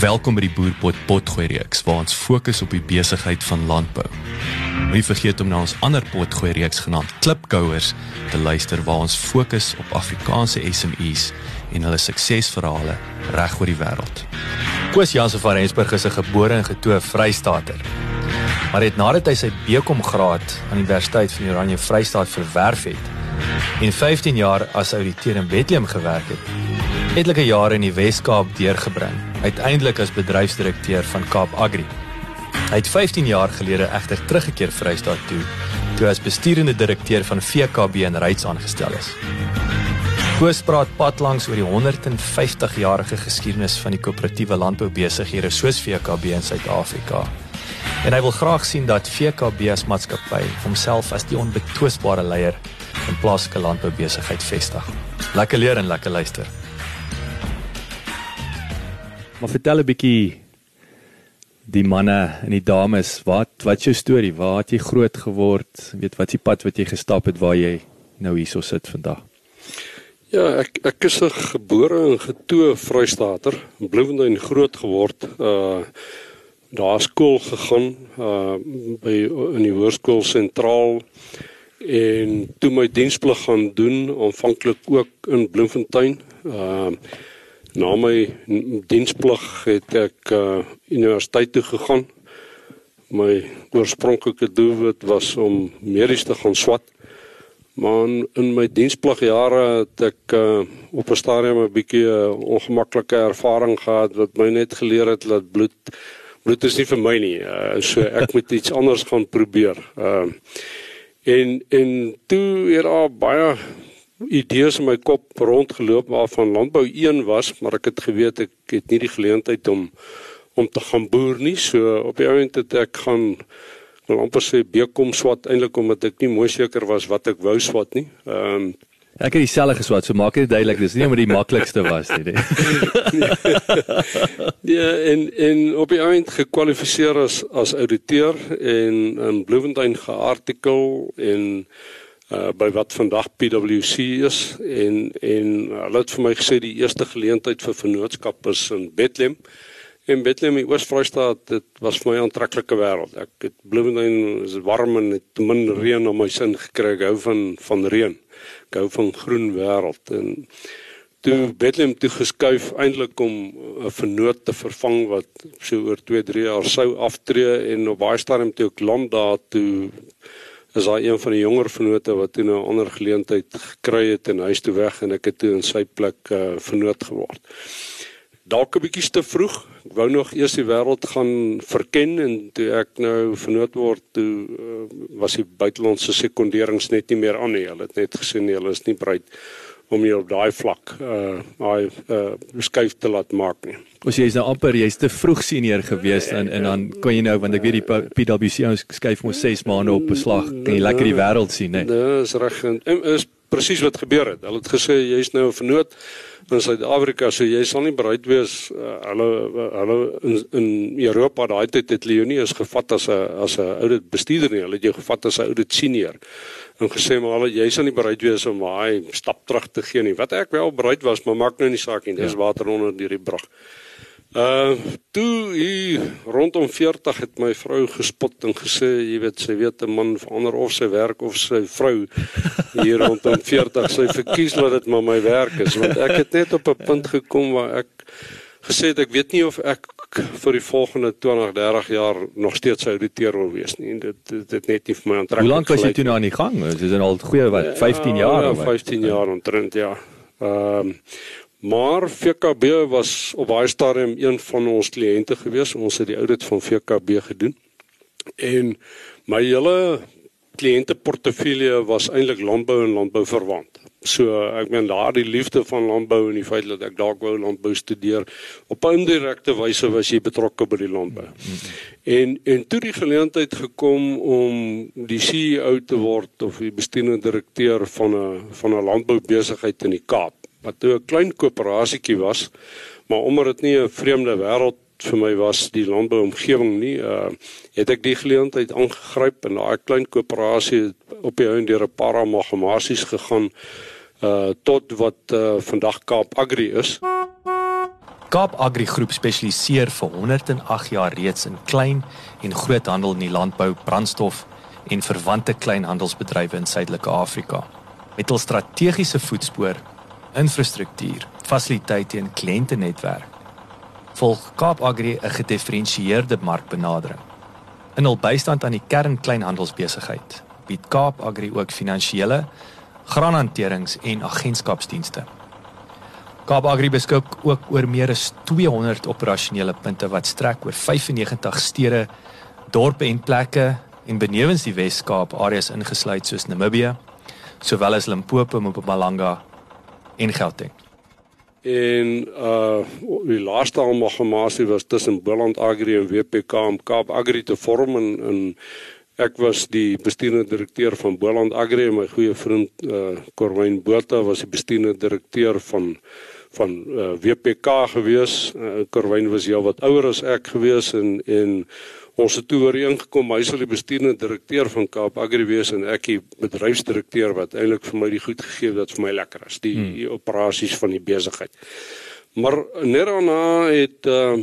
Welkom by die Boerpot Potgooi reeks waar ons fokus op die besigheid van landbou. Moenie vergeet om na ons ander potgooi reeks genaamd Klipkouers te luister waar ons fokus op Afrikaanse SMEs en hulle suksesverhale reg oor die wêreld. Koos Jansen van Rensburg is 'n gebore en getoe Vrystater. Maar het nadat hy sy BCom graad aan die Universiteit van Oranje Vrystaat verwerf het en 15 jaar as ouditeur in Bethlehem gewerk het, etlike jare in die Wes-Kaap deurgebring uiteindelik as bedryfsdirekteur van Kaap Agri. Hy het 15 jaar gelede egter teruggekeer Vrystaat toe, toe as besturende direkteur van VKB in Ryds aangestel is. Koos praat pad langs oor die 150-jarige geskiedenis van die koöperatiewe landboubesighede soos VKB in Suid-Afrika. En hy wil graag sien dat VKB as maatskappy homself as die onbetwisbare leier in plaaslike landboubesigheid vestig. Lekker leer en lekker luister. Maar vertel 'n bietjie die manne en die dames, wat wat is jou storie? Waar het jy groot geword? Weet wat is die pad wat jy gestap het waar jy nou hierso sit vandag? Ja, ek ek is 'n gebore en getoe Vrystater, Bloemfontein groot geword. Uh daar skool gegaan uh by in die hoërskool sentraal en toe my diensplig gaan doen aanvanklik ook in Bloemfontein. Uh Na my diensplig het ek uh universiteit toe gegaan. My oorspronklike doel was om medies te gaan swat. Maar in my diensplig jare het ek uh op 'n stadium 'n bietjie 'n uh, ongemaklike ervaring gehad wat my net geleer het dat bloed bloed is nie vir my nie. Uh so ek moet iets anders gaan probeer. Uh en en toe het daar baie idees in my kop rondgeloop waarvan landbou een was, maar ek het geweet ek het nie die geleentheid om om te gaan boer nie. So op die oomblik het ek gaan wil amper sê bekom swat eintlik omdat ek nie mooi seker was wat ek wou swat nie. Ehm um, Ek het dieselfde geswat, so maak dit duidelik dis nie omdat die maklikste was nie. ja, en en op die eind gekwalifiseer as as ouditeur en in Bloemfontein geartikel en uh by wat vandag PwC is en en hulle het vir my gesê die eerste geleentheid vir vennootskap is in Bethlehem. En Bethlehem in Oos-Vrystaat, dit was vir my 'n aantreklike wêreld. Ek het Bloemfontein is warm en het min reën op my sin gekry. Ek hou van van reën. Ek hou van groen wêreld en toe Bethlehem toe geskuif eintlik om 'n vennoot te vervang wat so oor 2, 3 jaar sou aftree en op baie stadium toe ek land daar toe is daar een van die jonger vennote wat toe 'n nou ander geleentheid gekry het en huis toe weg en ek het toe in sy plek uh, vennoot geword. Dalk 'n bietjie te vroeg. Ek wou nog eers die wêreld gaan verken en toe ek nou vennoot word, toe uh, was die buitelandse sekonderings net nie meer aan nie. Hulle het net gesê nee, hulle is nie bereid om jy op daai vlak uh daai uh skuif te laat maak nie. Ons jy is nou amper jy's te vroeg senior gewees en en dan kon jy nou want ek weet die PwC ons skuif mos 6 maande op beslag. Kan jy lekker die wêreld sien, né? Dis reg en is presies wat gebeur het. Hulle het gesê jy's nou 'n vernoot in Suid-Afrika, so jy sal nie bereid wees uh, hulle hulle in, in Europa daai tyd het Leonie is gevat as 'n as 'n oudit bestuurder nie. Hulle het jou gevat as 'n oudit senior en gesê maar hulle jy sal nie bereid wees om daai stap terug te gee nie. Wat ek wel bereid was, maar maak nou nie saak nie. Dis ja. water onder die brug. Uh toe hier rondom 40 het my vrou gespot en gesê jy weet sy weet 'n man verander of sy werk of sy vrou hier rondom 40 sy verkies dat dit maar my werk is want ek het net op 'n punt gekom waar ek gesê het ek weet nie of ek vir die volgende 20, 30 jaar nog steeds ouditeur wil wees nie. Dit dit, dit net nie vir my aantrek. Hoe lank was jy toe nou aan die gang? Dis is al goeie wat 15 jaar ja, of wat? 15 jaar omtrent ja. Ehm um, maar VKB was op baie stadium een van ons kliënte gewees. Ons het die audit van VKB gedoen. En my hele kliënteportefeulje was eintlik landbou en landbou verwant. So ek meen daardie liefde van landbou en die feit dat ek dalk wou landbou studeer op 'n indirekte wyse was jy betrokke by die landbou. En en toe die geleentheid gekom om die CEO te word of die bestuurende direkteur van 'n van 'n landboubesigheid in die Kaap wat toe 'n klein koöperasietjie was, maar omdat dit nie 'n vreemde wêreld vir my was die landbouomgewing nie, uh het ek die geleentheid aangegryp en daai klein koöperasie op die einde deur 'n paar amalgamasies gegaan uh tot wat uh vandag Kaap Agri is. Kaap Agri Groep spesialiseer vir 108 jaar reeds in klein en groothandel in die landbou, brandstof en verwante kleinhandelsbedrywe in Suidelike Afrika. Met hul strategiese voetspoor, infrastruktuur, fasiliteite en kliëntenetwerk volg Kaap Agri 'n gedifferensieerde markbenadering. In hul bystand aan die kern kleinhandelsbesigheid bied Kaap Agri ook finansiële, graanhanterings en agentskapsdienste. Kaap Agri beskik ook oor meer as 200 operasionele punte wat strek oor 95 stede, dorpe en plekke en benewens die Wes-Kaap areas ingesluit soos Namibië, sowel as Limpopo, Mpumalanga en Gauteng. En uh die laaste amalgamasie was tussen Boland Agri en WPK om Kaap Agri te vorm en, en ek was die bestuurende direkteur van Boland Agri en my goeie vriend uh Corwyn Botha was die bestuurende direkteur van van uh, WPK gewees. Uh, Corwyn was ja wat ouer as ek gewees en en ons het toe ooreengekom hy sal die bestuurende direkteur van Kaap Agri wees en ek die bedryfsdirekteur wat eintlik vir my die goed gegee het wat vir my lekker is, die, hmm. die operasies van die besigheid. Maar net daarna het uh,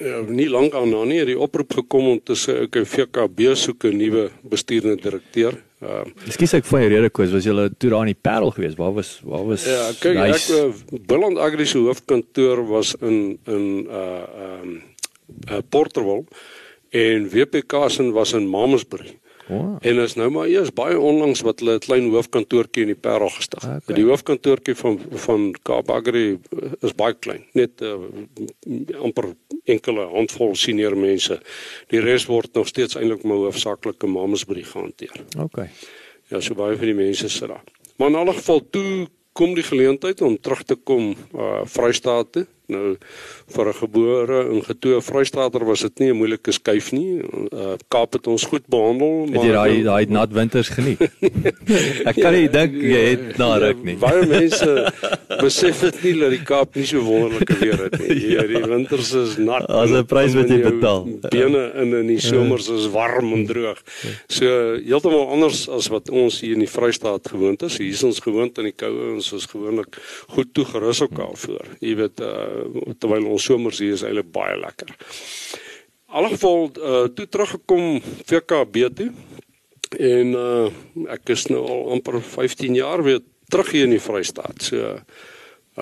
uh nie lank daarna nie die oproep gekom om te sê ek VKB soek 'n nuwe bestuurende direkteur. Uh Ekskuus ek van die rede koes was jy toe daar in die Parel geweest. Waar was waar was Ja, kyk nice. ek uh, Billand Agri se hoofkantoor was in in uh um uh, Porterville en WPK se was in Mamasbury. Wow. En is nou maar eers baie onlangs wat hulle 'n klein hoofkantoortjie in die Parel gestig het. Okay. Die hoofkantoortjie van van Kaapagri is baie klein, net uh, amper enkele handvol senior mense. Die res word nog steeds eintlik maar hoofsaaklik in Mamasbury gehanteer. OK. Ja, so baie van die mense sit daar. Maar in alle geval toe kom die geleentheid om terug te kom uh Vrystaat toe nou vir 'n gebore en getoe Vrystaatер was dit nie 'n moeilike skuif nie. Uh, Kaap het ons goed behandel, maar het jy daai daai nat winters geniet. Ek kan nie dink jy het na ruk nie. Baie mense besef dit nie dat die Kaap nie so wonderlike weer het nie. Ja, die winters is nat. As 'n prys wat jy betaal. Bene in in die somers is warm en droog. So heeltemal anders as wat ons hier in die Vrystaat gewoond is. Hier is ons gewoond aan die koue en ons is gewoonlik goed toegerus op daarvoor. Jy weet uh terwyl ons somers hier is eintlik baie lekker. In alle geval uh, toe teruggekom VKB toe en uh, ek is nou al amper 15 jaar weer terug hier in die Vrystaat. So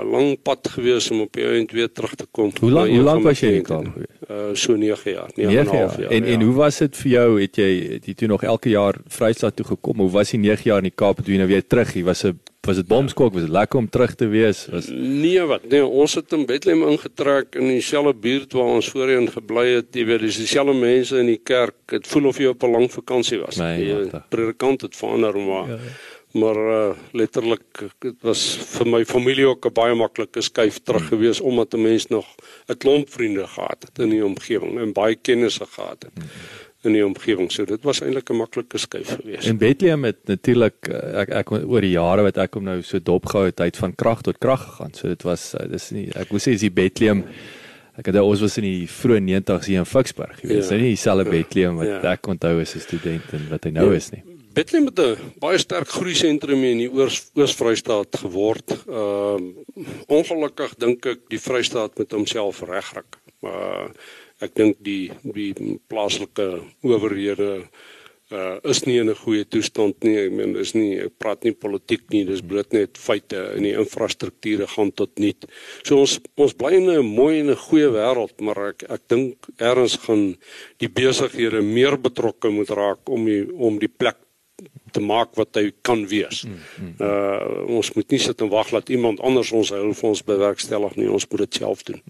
'n lang pad gewees om op die eind weer terug te kom. Hoe lank hoe lank was jy in Kaap? Uh so 9 jaar, 9 jaar. jaar. En ja. en hoe was dit vir jou? Het jy het jy toe nog elke jaar Vrystaat toe gekom? Hoe was die 9 jaar in die Kaap toe jy nou weer terug hier? Was 'n was dit bomskok? Was dit lekker om terug te wees? Was Nee, wat? Nee, ons het in Bethlehem ingetrek in dieselfde buurt waar ons voorheen gebly het. Jy weet, dis dieselfde mense in die kerk. Dit voel of jy op 'n lang vakansie was. Nee, die predikant het verander maar ja, ja maar uh, letterlik dit was vir my familie ook 'n baie maklike skuif terug gewees omdat 'n mens nog 'n klomp vriende gehad het in die omgewing en baie kennisse gehad het in die omgewing so dit was eintlik 'n maklike skuif gewees. En Bethlehem het natuurlik eh, ek ek oor die jare wat ek hom nou so dopgehou het uit van krag tot krag gegaan. So dit was eh, dis nie ek wou sê is die Bethlehem ek het ons was in die vroeë 90's hier in Ficksburg gewees. Ja, dis nie dieselfde ja, Bethlehem wat ja. ek onthou as 'n student en wat hy nou ja. is nie. Bethlehem het 'n baie sterk groei sentrum in die Oos-Vrystaat geword. Ehm uh, ongelukkig dink ek die Vrystaat met homself regryk. Maar uh, ek dink die die plaaslike owerhede uh is nie in 'n goeie toestand nie. Ek meen dis nie ek praat nie politiek nie, dis bloot net feite en die infrastrukture gaan tot niet. So ons ons bly in 'n mooi en 'n goeie wêreld, maar ek ek dink erns gaan die besighede meer betrokke moet raak om die om die plek te maak wat hy kan wees. Uh ons moet nie sit en wag dat iemand anders ons hul vir ons bewerkstellig nie, ons moet dit self doen.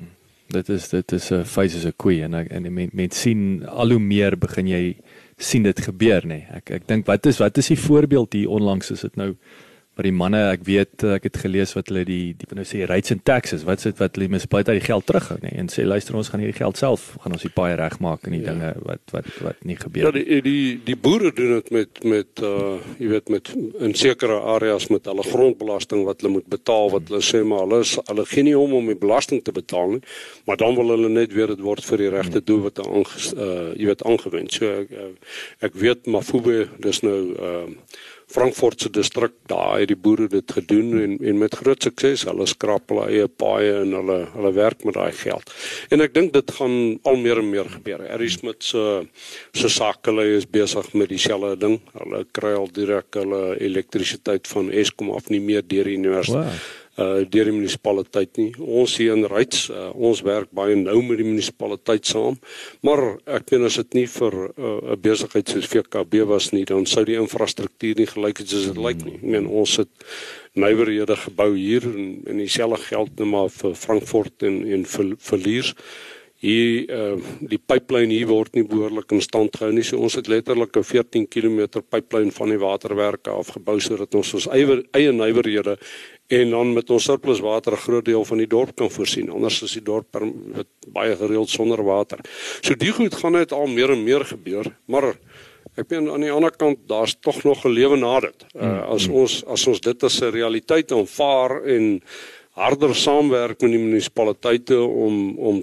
Dit is dit is 'n face as 'n koei en ek en mense men sien al hoe meer begin jy sien dit gebeur nê. Nee. Ek ek dink wat is wat is die voorbeeld hier onlangs is dit nou maar die manne ek weet ek het gelees wat hulle die die nou sê rates and taxes wat sit wat hulle munisipaliteit die geld terughou nê nee, en sê luister ons gaan hierdie geld self gaan ons die paai regmaak en die ja. dinge wat wat wat nie gebeur ja die die die boere doen dit met met uh jy weet met in sekere areas met hulle grondbelasting wat hulle moet betaal wat hulle sê maar hulle is, hulle gee nie om om die belasting te betaal nie maar dan wil hulle net weer dit word vir die regte doel wat hulle uh jy weet aangewend so ek ek weet Mafube dis nou uh Frankfurt se distrik daar het die boere dit gedoen en en met groot sukses. Hulle skraap hulle eie paaie en hulle hulle werk met daai geld. En ek dink dit gaan al meer en meer gebeur. Harry Smith se se sakelei is besig met dieselfde ding. Hulle kry al direk hulle elektrisiteit van Eskom af nie meer deur die universiteit. Wow uh deur die munisipaliteit nie. Ons hier in Ryds, uh, ons werk baie nou met die munisipaliteit saam. Maar ek meen as dit nie vir uh, 'n uh, besigheid soos VKB was nie, dan sou die infrastruktuur nie gelyk het soos dit lyk nie. Ek meen ons het nywerhede gebou hier en en dieselfde geld net maar vir Frankfurt en en vir verliers hier uh, die pipeline hier word nie behoorlik in stand gehou nie. So ons het letterlik 'n 14 km pipeline van die waterwerke afgebou sodat ons ons eie eie nywerhede en dan met ons surplus water 'n groot deel van die dorp kan voorsien. Anders is die dorp per, baie gereeld sonder water. So die goed gaan net al meer en meer gebeur, maar ek meen aan die ander kant daar's tog nog 'n lewe na dit. Uh, as ons as ons dit as 'n realiteit aanvaar en harder saamwerk met die munisipaliteite om om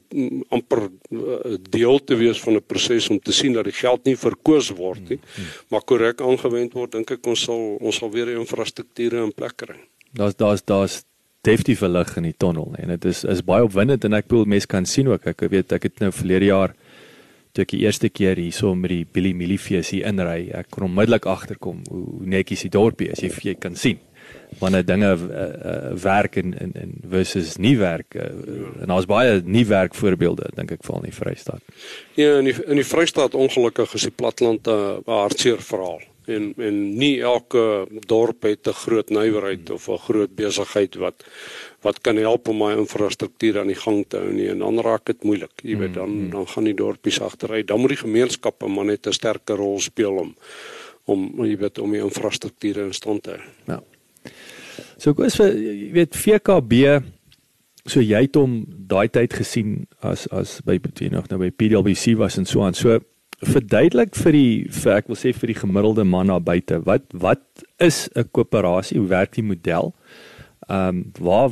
amper uh, deel te wees van 'n proses om te sien dat die geld nie verkoos word nie, maar korrek aangewend word, dink ek ons sal ons sal weer die infrastrukture in plek kry. Daar's daar's daar's definitief lig in die tonnel en dit is is baie opwindend en ek bedoel mense kan sien ook ek weet ek het nou verlede jaar toe ek die eerste keer hierso met die Billy Millifees hier inry ek kon onmiddellik agterkom hoe netjies die dorpie is jy jy kan sien wanneer dinge uh, uh, werk en en en versus nie werk uh, en daar's baie nie werk voorbeelde dink ek val in die Vrystaat. Ja in die in die Vrystaat ongelukkig is die platland 'n uh, hartseer verhaal. En en nie elke dorp het 'n groot nywerheid of 'n groot besigheid wat wat kan help om my infrastruktuur aan die gang te hou nie. En dan raak dit moeilik. Jy weet dan mm-hmm. dan gaan die dorpies agteruit. Dan moet die gemeenskappe maar net 'n sterker rol speel om om jy weet om die infrastruktuur in stand te hou. Ja So ek was jy weet VKB so jy het hom daai tyd gesien as as by between nog nou by PDLBC was en so aan. So verduidelik vir die vir ek wil sê vir die gemiddelde man daar buite wat wat is 'n koöperasie? Hoe werk die model? Ehm um, waar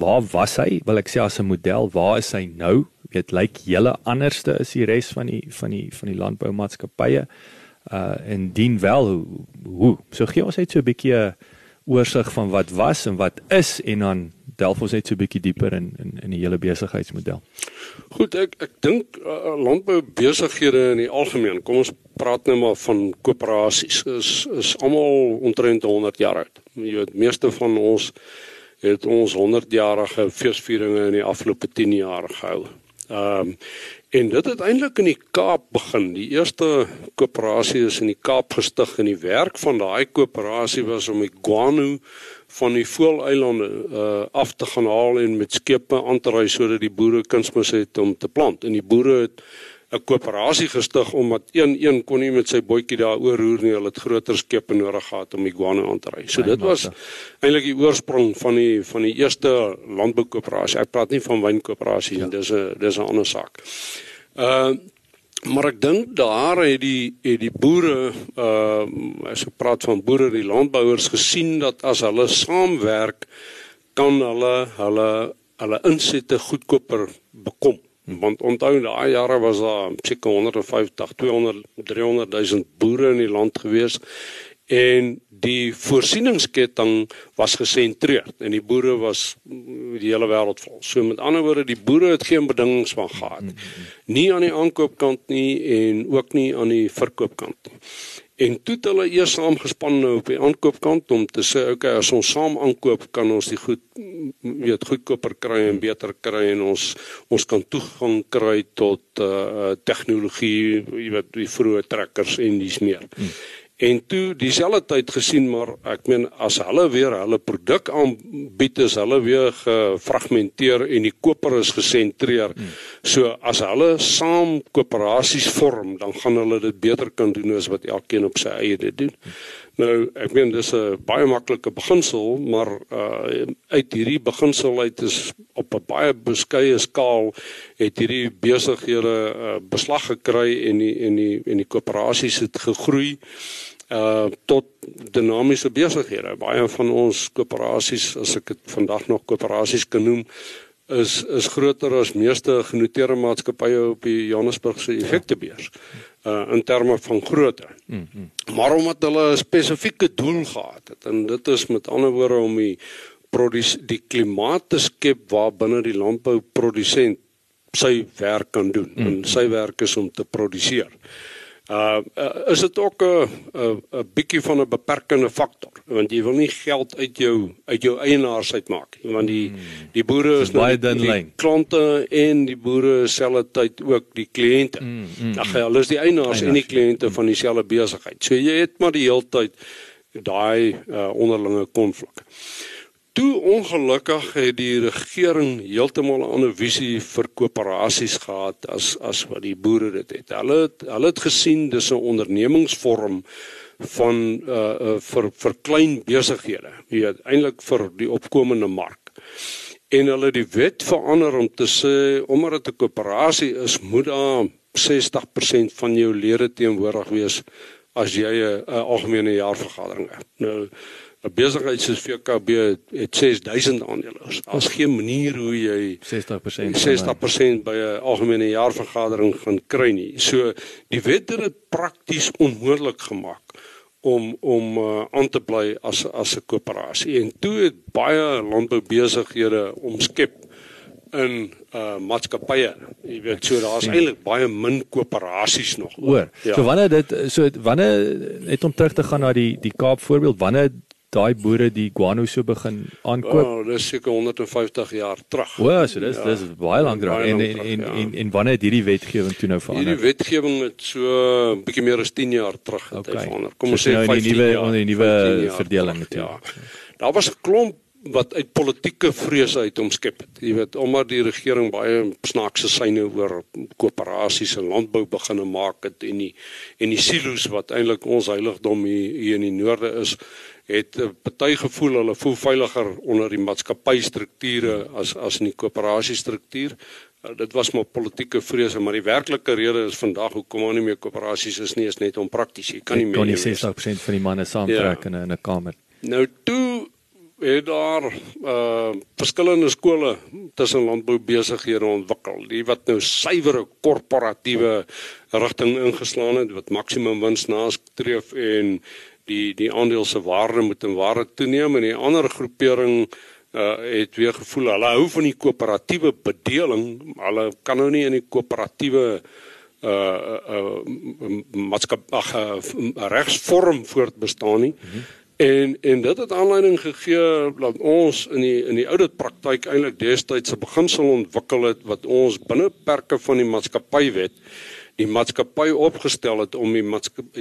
waar was hy? Wil ek sê as 'n model, waar is hy nou? Weet lyk julle anderste is die res van die van die van die landboumaatskappye uh en dien wel hoe, hoe so gee ons net so 'n bietjie oorsig van wat was en wat is en dan delf ons net so 'n bietjie dieper in in in die hele besigheidsmodel. Goed, ek ek dink uh, landbou besighede in die algemeen, kom ons praat nou maar van koöperasies, is is almal omtrent 100 jaar oud. Jy weet, meeste van ons het ons 100 jarige feesvieringe in die afgelope 10 jaar gehou. Ehm um, En dit het eintlik in die Kaap begin. Die eerste koöperasie is in die Kaap gestig en die werk van daai koöperasie was om die guano van die Voëleilande uh af te gaan haal en met skepe aan te ry sodat die boere kunsmis het om te plant. En die boere het 'n koöperasie gestig omdat een een kon nie met sy bootjie daar oor roer nie. Hulle het groter skepe nodig gehad om die guano aan te ry. So dit was eintlik die oorsprong van die van die eerste landboukoöperasie. Ek praat nie van wynkoöperasie nie. Ja. Dis 'n dis 'n ander saak. Uh maar ek dink daar het die het die boere uh as ek praat van boere, die landbouers gesien dat as hulle saamwerk kan hulle hulle hulle insette goedkoper bekom. Want onthou daai jare was daar seker 150, 200, 300 000 boere in die land gewees en die voorsieningsketting was gesentreerd en die boere was die hele wêreld vol. So met ander woorde, die boere het geen bedingings van gehad. Nie aan die aankoopkant nie en ook nie aan die verkoopkant nie. En toe het hulle eers saamgespan nou op die aankoopkant om te sê okay as ons saam aankoop kan ons die goed weet goedkoper kry en beter kry en ons ons kan toegang kry tot uh tegnologie jy weet die vroeë trekkers en dis meer. Hmm. En toe dieselfde tyd gesien maar ek meen as hulle weer hulle produk aanbied is hulle weer gefragmenteer en die koper is gesentreer. Hmm. So as hulle saam koöperasies vorm, dan gaan hulle dit beter kan doen as wat elkeen op sy eie dit doen. Hmm. Nou ek meen dis 'n baie maklike beginsel, maar uh uit hierdie beginsel uit is op 'n baie beskeie skaal het hierdie besighede uh, beslag gekry en die en die en die koöperasies het gegroei uh tot dinamiese besighede. Baie van ons koöperasies, as ek dit vandag nog koöperasies kan noem, is is groter as meeste genoteerde maatskappye op die Johannesburgse effektebeurs uh in terme van grootte. Mm -hmm. Maar omdat hulle 'n spesifieke doel gehad het en dit is met ander woorde om die die klimaat te skep waar binne die landbouprodusent sy werk kan doen. Mm -hmm. En sy werk is om te produseer. Uh, uh is dit ook 'n 'n 'n bietjie van 'n beperkende faktor want jy wil nie geld uit jou uit jou eienaars uitmaak nie want die hmm. die boere is baie dun lyn klante en die boere selfe tyd ook die kliënte. Hmm, hmm, Ag hulle is die eienaars en die kliënte van dieselfde besigheid. So jy het maar die hele tyd daai uh, onderlinge konflik. Toe ongelukkig het die regering heeltemal 'n ander visie vir koöperasies gehad as as wat die boere dit het. Hulle het, hulle het gesien dis 'n ondernemingsvorm van uh, uh vir vir klein besighede. Jy weet eintlik vir die opkomende mark. En hulle het die wet verander om te sê omdat dit 'n koöperasie is, moet daar 60% van jou lede teenwoordig wees as jy 'n algemene jaarvergadering het. Nou 'n besigheid soos VKB het 6000 aandeelhouers. Daar's geen manier hoe jy 60% 60% by 'n algemene jaarvergadering gaan kry nie. So die wet het dit prakties onmoontlik gemaak om om uh, aan te bly as as 'n koöperasie. En toe het baie landboubesighede omskep in uh maatskappye. Jy weet so daar's eintlik baie min koöperasies nog. Hoor. Ja. So wanneer dit so wanneer net om terug te gaan na die die Kaap voorbeeld, wanneer daai boere die guano so begin aankoop. Oh, dis seker 150 jaar terug. O, so dis ja, dis baie lank terug en en en, ja. en en wanneer het hierdie wetgewing toe nou verander? Hierdie wetgewing het so 'n bietjie meer as 10 jaar terug het okay. verander. Kom ons so sê nou 15 nuwe onder die nuwe verdeling het. Ja. Daar was 'n klomp wat uit politieke vrese uit omskep het. Jy weet, omdat die regering baie snaakse syne oor koöperasies en landbou begine maak het en die en die silo's wat eintlik ons heiligdom hier, hier in die noorde is, het 'n uh, party gevoel hulle voel veiliger onder die maatskappystrukture as as in die koöperasiestruktuur. Uh, dit was maar politieke vrese, maar die werklike rede is vandag hoekom maar nie meer koöperasies is nie is net om prakties. Jy kan nie meer kan nie 60% van die manne saamtrek ja. in 'n kamer. Nou toe het daar uh verskillende skole tussen landbou besighede ontwikkel. Die wat nou suiwere korporatiewe rigting ingeslaan het wat maksimum wins nastreef en die die aandeel se waarde moet in waarde toeneem en die ander groepering uh het weer gevoel hulle hou van die koöperatiewe bedeling hulle kan nou nie in die koöperatiewe uh uh maatskap ag uh, regsvorm voortbestaan nie mm -hmm. en en dit het aanleiding gegee dat ons in die in die oudit praktyk eintlik destyds 'n beginsel ontwikkel het wat ons binne perke van die maatskappywet die maatskappy opgestel het om die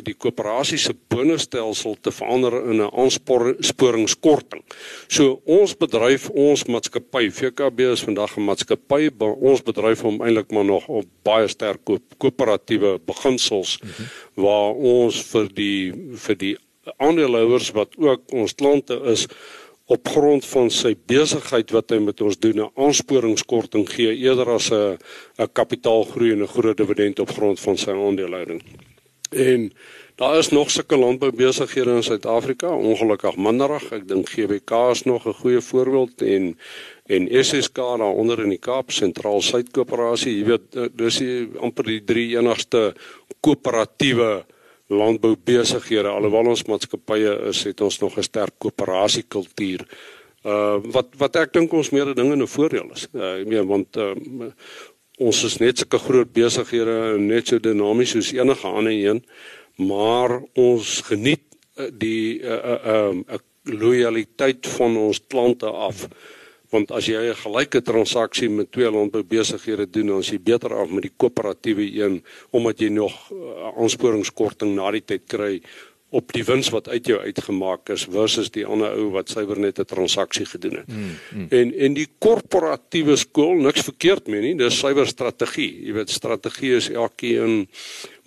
die koöperasie se bonusstelsel te verander in 'n aansporingskorting. So ons bedryf, ons maatskappy VKB is vandag 'n maatskappy, ons bedryf hom eintlik maar nog op baie sterk koöperatiewe beginsels mm -hmm. waar ons vir die vir die aandeelhouers wat ook ons klante is op grond van sy besigheid wat hy met ons doen 'n aansporingskorting gee eerder as 'n 'n kapitaalgroei en 'n groot dividend op grond van sy aandelehouding. En daar is nog sulke landboubesighede in Suid-Afrika, ongelukkig minderig. Ek dink GBK is nog 'n goeie voorbeeld en en SSK daaronder in die Kaap Sentraal Suid Koöperasie, jy weet dis amper die drie enigste koöperatiewe landboubesighede alhoewel ons maatskappye is het ons nog 'n sterk koöperasiekultuur uh wat wat ek dink ons meerde dinge 'n voordeel is. Uh, ek meen want uh, ons is net sulke groot besighede en net so dinamies soos enige ander een, maar ons geniet uh, die 'n uh, uh, um, uh, loyaliteit van ons klante af. Want as jy 'n gelyke transaksie met twee landboubesighede doen, dan is jy beter af met die koöperatiewe een omdat jy nog uh, aansporingskorting na die tyd kry op die wins wat uit jou uitgemaak is versus die ander ou wat suiwer net 'n transaksie gedoen het. Mm, mm. En en die korporatiewe skool niks verkeerd mee nie, dis suiwer strategie. Jy weet strategie is elkeen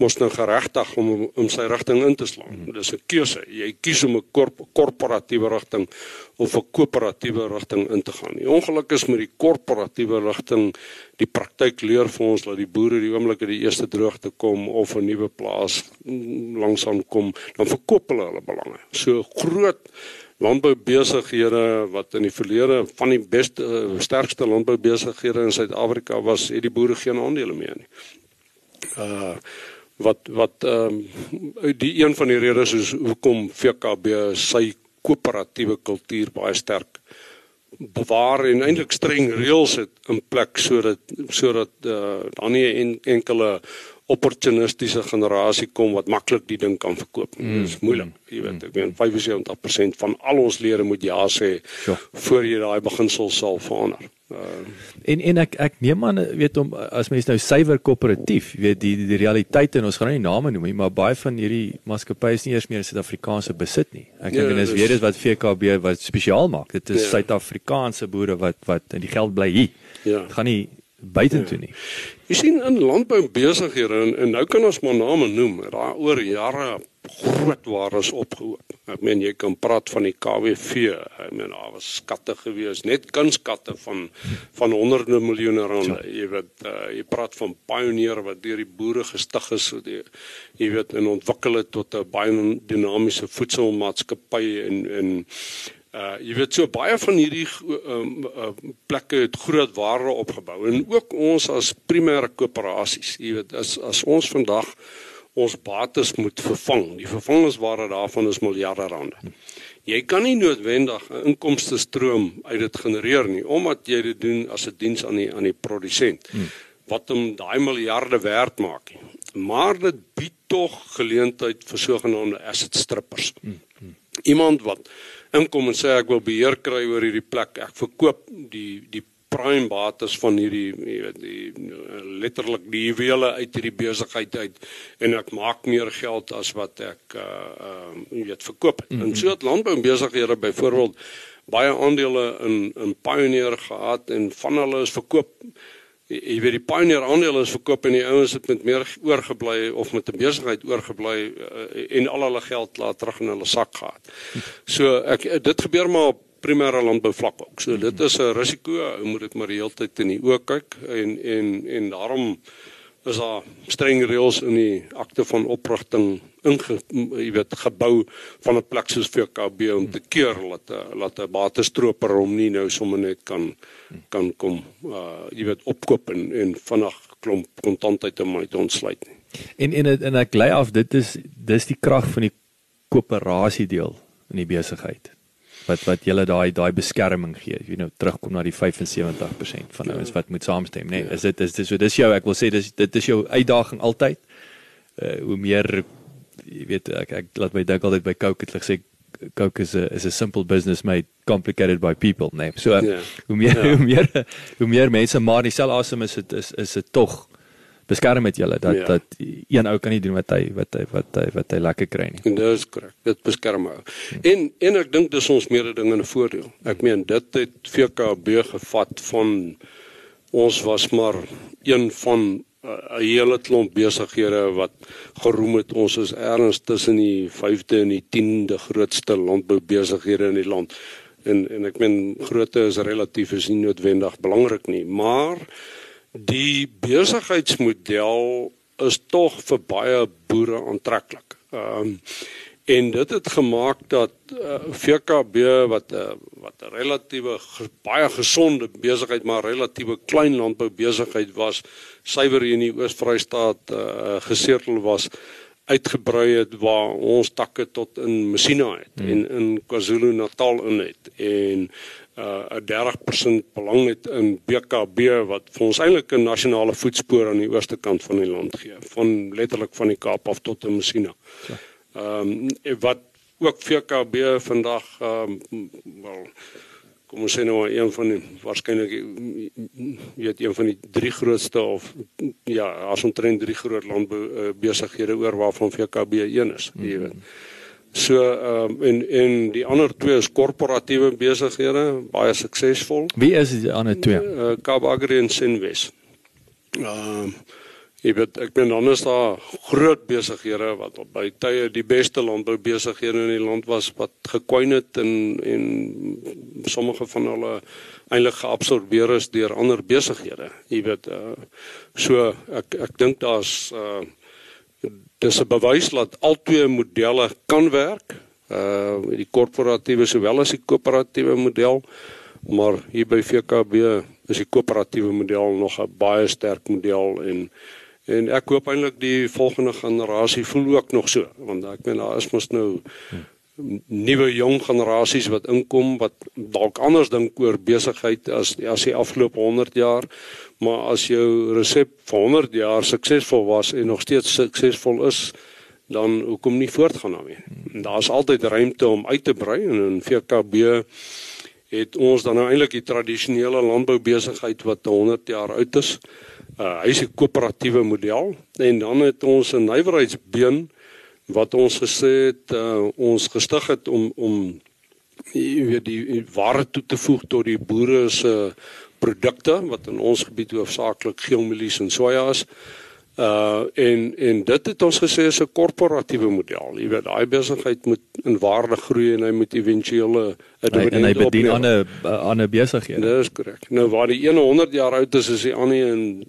mos nou geregtig om om sy rigting in te slaan. Mm. Dis 'n keuse. Jy kies om 'n korp, korporatiewe rigting of 'n koöperatiewe rigting in te gaan. Die ongeluk is met die korporatiewe rigting, die praktyk leer vir ons dat die boere die oomblik as die eerste droogte kom of 'n nuwe plaas langsaan kom, dan verkoop hulle hulle belange. So groot landboubesighede wat in die verlede van die beste sterkste landboubesighede in Suid-Afrika was, het die boere geen aandele meer nie. Uh wat wat ehm um, die een van die redes is hoekom VKB sy koöperatiewe kultuur baie sterk bewaar en eintlik streng reëls het in plek sodat sodat uh, daar nie en, enkele opportunistiese generasie kom wat maklik die ding kan verkoop. Mm. Dit is moeilik, jy weet. Ek meen 75% van al ons lede moet ja sê sure. voor jy daai beginsel sal verander. Uh, en en ek ek neem aan weet om as mens nou suiwer koöperatief, weet die die realiteite en ons gaan nou nie name noem nie, maar baie van hierdie maatskappye is nie eers meer Suid-Afrikaanse besit nie. Ek dink ja, en dis weer dis wat VKB wat spesiaal maak. Dit is ja. Suid-Afrikaanse boere wat wat in die geld bly hier. Ja. Gaan nie buitentoe ja. nie. Jy sien in landbou besighede en, en nou kan ons maar name noem. Daar oor jare groot waardes opgehoop. Ek meen jy kan praat van die KWV. Ek meen daar was skatte gewees, net kunskatte van van honderde miljoene rande. Ja. Jy weet uh, jy praat van Pioneer wat deur die boere gestig is, die, jy weet en ontwikkel het tot 'n baie dinamiese voedselmaatskappy en en uh jy weet so baie van hierdie um, uh, plekke het groot waarde opgebou en ook ons as primêre koöperasies. Jy weet as as ons vandag ons bates moet vervang. Die vervangingswaarde daarvan is miljarde rande. Jy kan nie noodwendig 'n inkomste stroom uit dit genereer nie omdat jy dit doen as 'n die diens aan die aan die produsent hmm. wat hom daai miljarde werd maak. Maar dit bied tog geleentheid vir sogenaamde asset strippers. Hmm. Hmm. Iemand wat inkom en sê ek wil beheer kry oor hierdie plek. Ek verkoop die die prime bates van hierdie jy weet die letterlik die juwele uit hierdie besigheid uit en ek maak meer geld as wat ek uh uh jy weet verkoop. Mm -hmm. En so het landbou besighede byvoorbeeld baie aandele in in Pioneer gehad en van hulle is verkoop jy weet die Pioneer aandele is verkoop en die ouens het met meer oorgebly of met 'n besigheid oorgebly uh, en al hulle geld laat terug in hulle sak gehad. So ek dit gebeur maar op primêre landbou vlak ook. So dit is 'n risiko, ou moet dit maar die hele tyd in die oë kyk en en en daarom is daar streng reëls in die akte van oprigting inge jy weet gebou van 'n plek soos VKB om te keer dat laat 'n batestroper hom nie nou sommer net kan kan kom uh jy weet opkoop en en vinnig klomp kontantheid om uit ontsluit nie. En en en ek lei af dit is dis die krag van die koöperasie deel in die besigheid wat wat julle daai daai beskerming gee. Jy nou terugkom na die 75% van ouens wat moet saamstem, nê. Nee, is dit is dit so dis jou ek wil sê dis dit is jou uitdaging altyd. Uh hoe meer jy weet ek ek laat my dink altyd by Coke het hulle gesê Coke is a is a simple business made complicated by people, nê. Nee. So uh, yeah. hoe meer yeah. hoe meer hoe meer mense maar dieselfde asem is dit is is dit tog beskerm met julle dat ja. dat een ou kan nie doen wat hy wat hy wat hy wat hy lekker kry nie. En dit is korrek. Dit beskerm ou. En en ek dink dis ons meerde ding in 'n voordeel. Ek meen dit het VKB gevat van ons was maar een van uh, 'n hele klomp besighede wat geroem het ons is erns tussen die 5de en die 10de grootste landboubesighede in die land. En en ek meen grootte is relatief is nie noodwendig belangrik nie, maar die besigheidsmodel is tog vir baie boere aantreklik. Ehm um, en dit het gemaak dat uh, eh, VKB wat 'n uh, wat 'n relatiewe baie gesonde besigheid maar relatiewe klein landbou besigheid was, suiwer in die Oos-Vrystaat uh, gesetel was uitgebrei het waar ons takke tot in Messina het hmm. en in KwaZulu-Natal in het en 'n 30% belang het in BKB wat vir ons eintlik 'n nasionale voetspoor aan die ooste kant van die land gee van letterlik van die Kaap af tot in Messina. Ehm um, wat ook VKB vandag ehm um, wel kom ons sê nou een van die waarskynlik weet een van die drie grootste of ja, as omtrent drie groot landbou uh, besighede oor waarvan VKB een is, jy weet. Mm -hmm. So ehm um, en en die ander twee is korporatiewe besighede, baie suksesvol. Wie is die ander twee? Uh, Kaap Agri en Sinwes. Ehm uh, jy weet ek ben anders daar groot besighede wat op by tye die beste landbou besighede in die land was wat gekwyn het en en sommige van hulle eintlik geabsorbeer is deur ander besighede. Jy weet uh, so ek ek dink daar's uh dis 'n bewys dat albei modelle kan werk. Uh die korporatiewe sowel as die koöperatiewe model, maar hier by VKB is die koöperatiewe model nog 'n baie sterk model en en ek hoop eintlik die volgende generasie voel ook nog so, want ek meen daar is mos nou nuwe jong generasies wat inkom wat dalk anders dink oor besigheid as as die afgelope 100 jaar maar as jou resep vir 100 jaar suksesvol was en nog steeds suksesvol is, dan hoekom nie voortgaan daarmee? Daar's altyd ruimte om uit te brei en in VKB het ons dan nou eintlik die tradisionele landboubesigheid wat 100 jaar oud is. Uh hy is 'n koöperatiewe model en dan het ons 'n nywerheidsbeen wat ons gesê het uh, ons gestig het om om jy weet die ware toe te voeg tot die boere se uh, produkte wat in ons gebied hoofsaaklik geelmielies en soja is. Uh en en dit het ons gesê is 'n korporatiewe model. Jy weet daai besigheid moet in waarde groei en hy moet éventuele 'n dividend hy bedien aan 'n aan 'n besigheid. Dis is korrek. Nou waar die 100 jaar oud is, is die ander in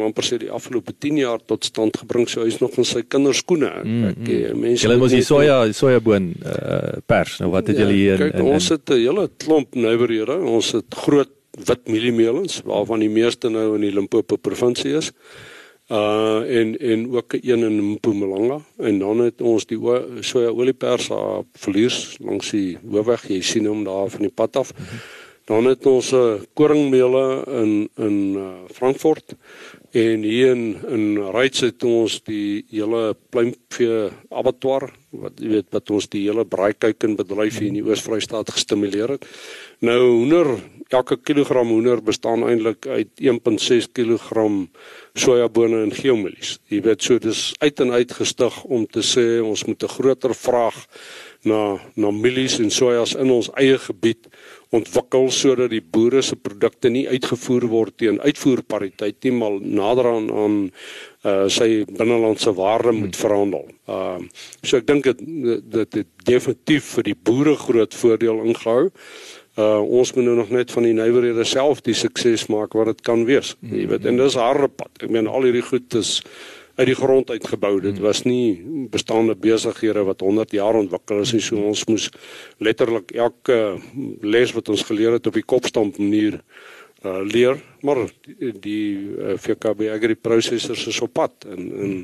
amper sê die afgelope 10 jaar tot stand gebring. So hy's nog in sy kinderskoene. Mm, ek mm. mense Julle moet die soja sojaboon uh pers. Nou wat het ja, julle hier kyk, in, in ons het 'n hele klomp nywerhede. Ons het groot wit mieliemeelens waarvan die meeste nou in die Limpopo provinsie is. Uh en en ook een in Mpumalanga. En dan het ons die soja oliepers daar verlies langs die hoofweg. Jy sien hom daar van die pad af. Dan het ons 'n uh, koringmeele in in uh, Frankfurt en hier in in Ryds het ons die hele pluimvee abattoir wat jy weet wat ons die hele braaikuiken bedryf hier in die Oos-Vrystaat gestimuleer het. Nou hoender elke kilogram hoender bestaan eintlik uit 1.6 kg sojabone en geelmielies. Jy weet so dis uit en uit gestig om te sê ons moet 'n groter vraag na na mielies en sojas in ons eie gebied ontwikkel sodat die boere se produkte nie uitgevoer word teen uitvoerpariteit nie maar nader aan aan uh, sy binnelandse waarde moet verhandel. Ehm uh, so ek dink dit dit het definitief vir die boere groot voordeel ingehou. Uh ons moet nou nog net van die nywerhede self die sukses maak wat dit kan wees. Jy weet en dis harde pad. Ek meen al hierdie goed is uit die grond uitgebou. Dit was nie bestaande besighede wat 100 jaar ontwikkel is nie. So ons moes letterlik elke les wat ons geleer het op die kopstamp manier uh leer. Maar die, die uh, VKB Agri Processors is op pad en en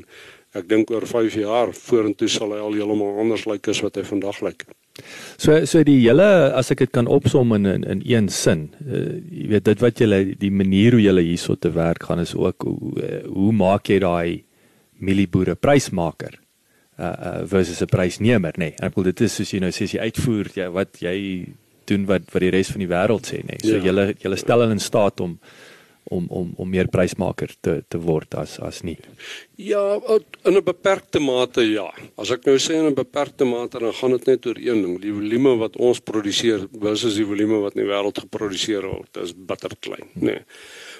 ek dink oor 5 jaar vorentoe sal hy al heeltemal anders lyk as wat hy vandag lyk. So so die hele as ek dit kan opsom in in, in een sin, uh, jy weet dit wat jy die manier hoe jy hierso te werk gaan is ook hoe hoe maak jy daai mielieboere prysmaker uh, uh versus 'n prysnemer nê. Nee. Ek bedoel dit is soos jy nou sê jy uitvoer jy wat jy doen wat wat die res van die wêreld sê nê. Nee. So ja. jy jy stel hulle in staat om om om om meer prysmaker te te word as as nie. Ja, in 'n beperkte mate ja. As ek nou sê in 'n beperkte mate dan gaan dit net oor een ding, die volume wat ons produseer versus die volume wat in die wêreld geproduseer word, dis bitter klein, nê. Nee.